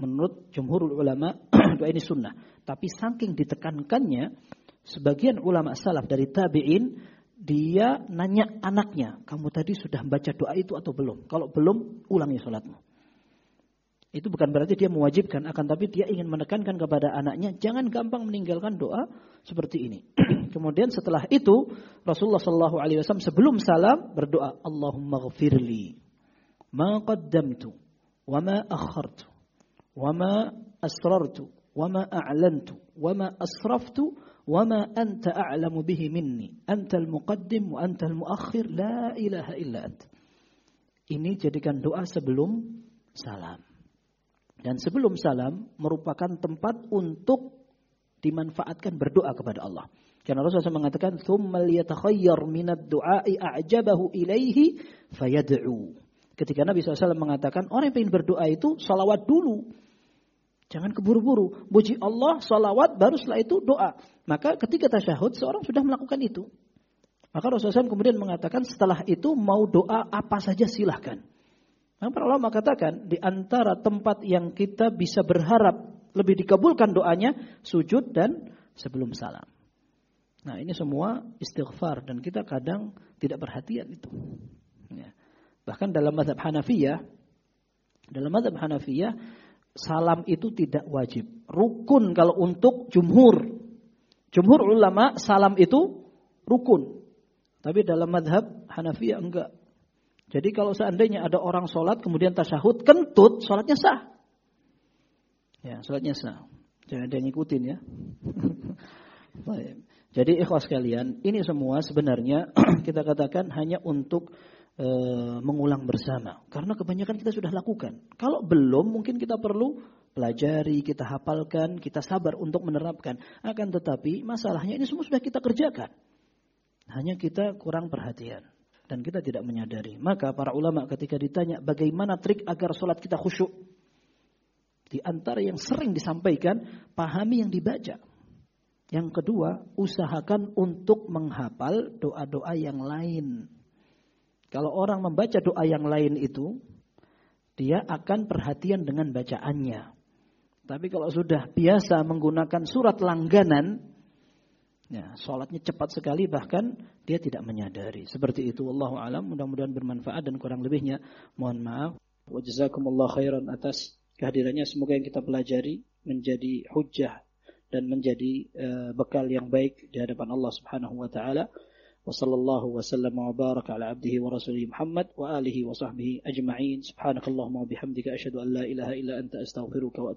Speaker 1: Menurut jumhurul ulama doa ini sunnah. Tapi saking ditekankannya sebagian ulama salaf dari tabi'in dia nanya anaknya, kamu tadi sudah baca doa itu atau belum? Kalau belum, ulangi sholatmu. Itu bukan berarti dia mewajibkan, akan tapi dia ingin menekankan kepada anaknya, jangan gampang meninggalkan doa seperti ini. Kemudian setelah itu Rasulullah Shallallahu Alaihi Wasallam sebelum salam berdoa Allahumma ghafirli ma qaddamtu wa ma akhartu wa ma asrartu wa ma a'lantu wa ma asraftu anta a'lamu bihi minni. Anta al-muqaddim wa anta al-muakhir. La ilaha illa ant ini jadikan doa sebelum salam. Dan sebelum salam merupakan tempat untuk dimanfaatkan berdoa kepada Allah. Karena Rasulullah mengatakan, "Tsummal yatakhayyar minad du'a'i a'jabahu ilaihi fayad'u." Ketika Nabi SAW mengatakan, orang yang ingin berdoa itu salawat dulu. Jangan keburu-buru. Puji Allah, salawat, baru setelah itu doa. Maka ketika tasyahud, seorang sudah melakukan itu. Maka Rasulullah SAW kemudian mengatakan, setelah itu mau doa apa saja silahkan. Maka para ulama katakan, di antara tempat yang kita bisa berharap lebih dikabulkan doanya, sujud dan sebelum salam. Nah ini semua istighfar dan kita kadang tidak perhatian itu. Ya. Bahkan dalam madhab Hanafiyah, dalam madhab Hanafiyah, salam itu tidak wajib. Rukun kalau untuk jumhur. Jumhur ulama salam itu rukun. Tapi dalam madhab Hanafiyah enggak. Jadi kalau seandainya ada orang sholat kemudian tasyahud kentut, sholatnya sah. Ya, sholatnya sah. Jangan ada yang ngikutin ya. Jadi ikhwas kalian, ini semua sebenarnya kita katakan hanya untuk e, mengulang bersama. Karena kebanyakan kita sudah lakukan. Kalau belum mungkin kita perlu pelajari, kita hafalkan, kita sabar untuk menerapkan. Akan tetapi masalahnya ini semua sudah kita kerjakan. Hanya kita kurang perhatian dan kita tidak menyadari. Maka para ulama ketika ditanya bagaimana trik agar sholat kita khusyuk. Di antara yang sering disampaikan, pahami yang dibaca. Yang kedua, usahakan untuk menghafal doa-doa yang lain. Kalau orang membaca doa yang lain itu, dia akan perhatian dengan bacaannya. Tapi kalau sudah biasa menggunakan surat langganan, ya, sholatnya cepat sekali bahkan dia tidak menyadari. Seperti itu, Allah alam. Mudah-mudahan bermanfaat dan kurang lebihnya mohon maaf. Wajazakumullah khairan atas kehadirannya. Semoga yang kita pelajari menjadi hujah dan menjadi uh, bekal yang baik di hadapan Allah Subhanahu wa taala. Wa sallallahu wa sallam wa baraka ala abdihi wa rasulihi Muhammad wa alihi wa sahbihi ajma'in. Subhanakallahumma wa bihamdika asyhadu an la ilaha illa anta astaghfiruka wa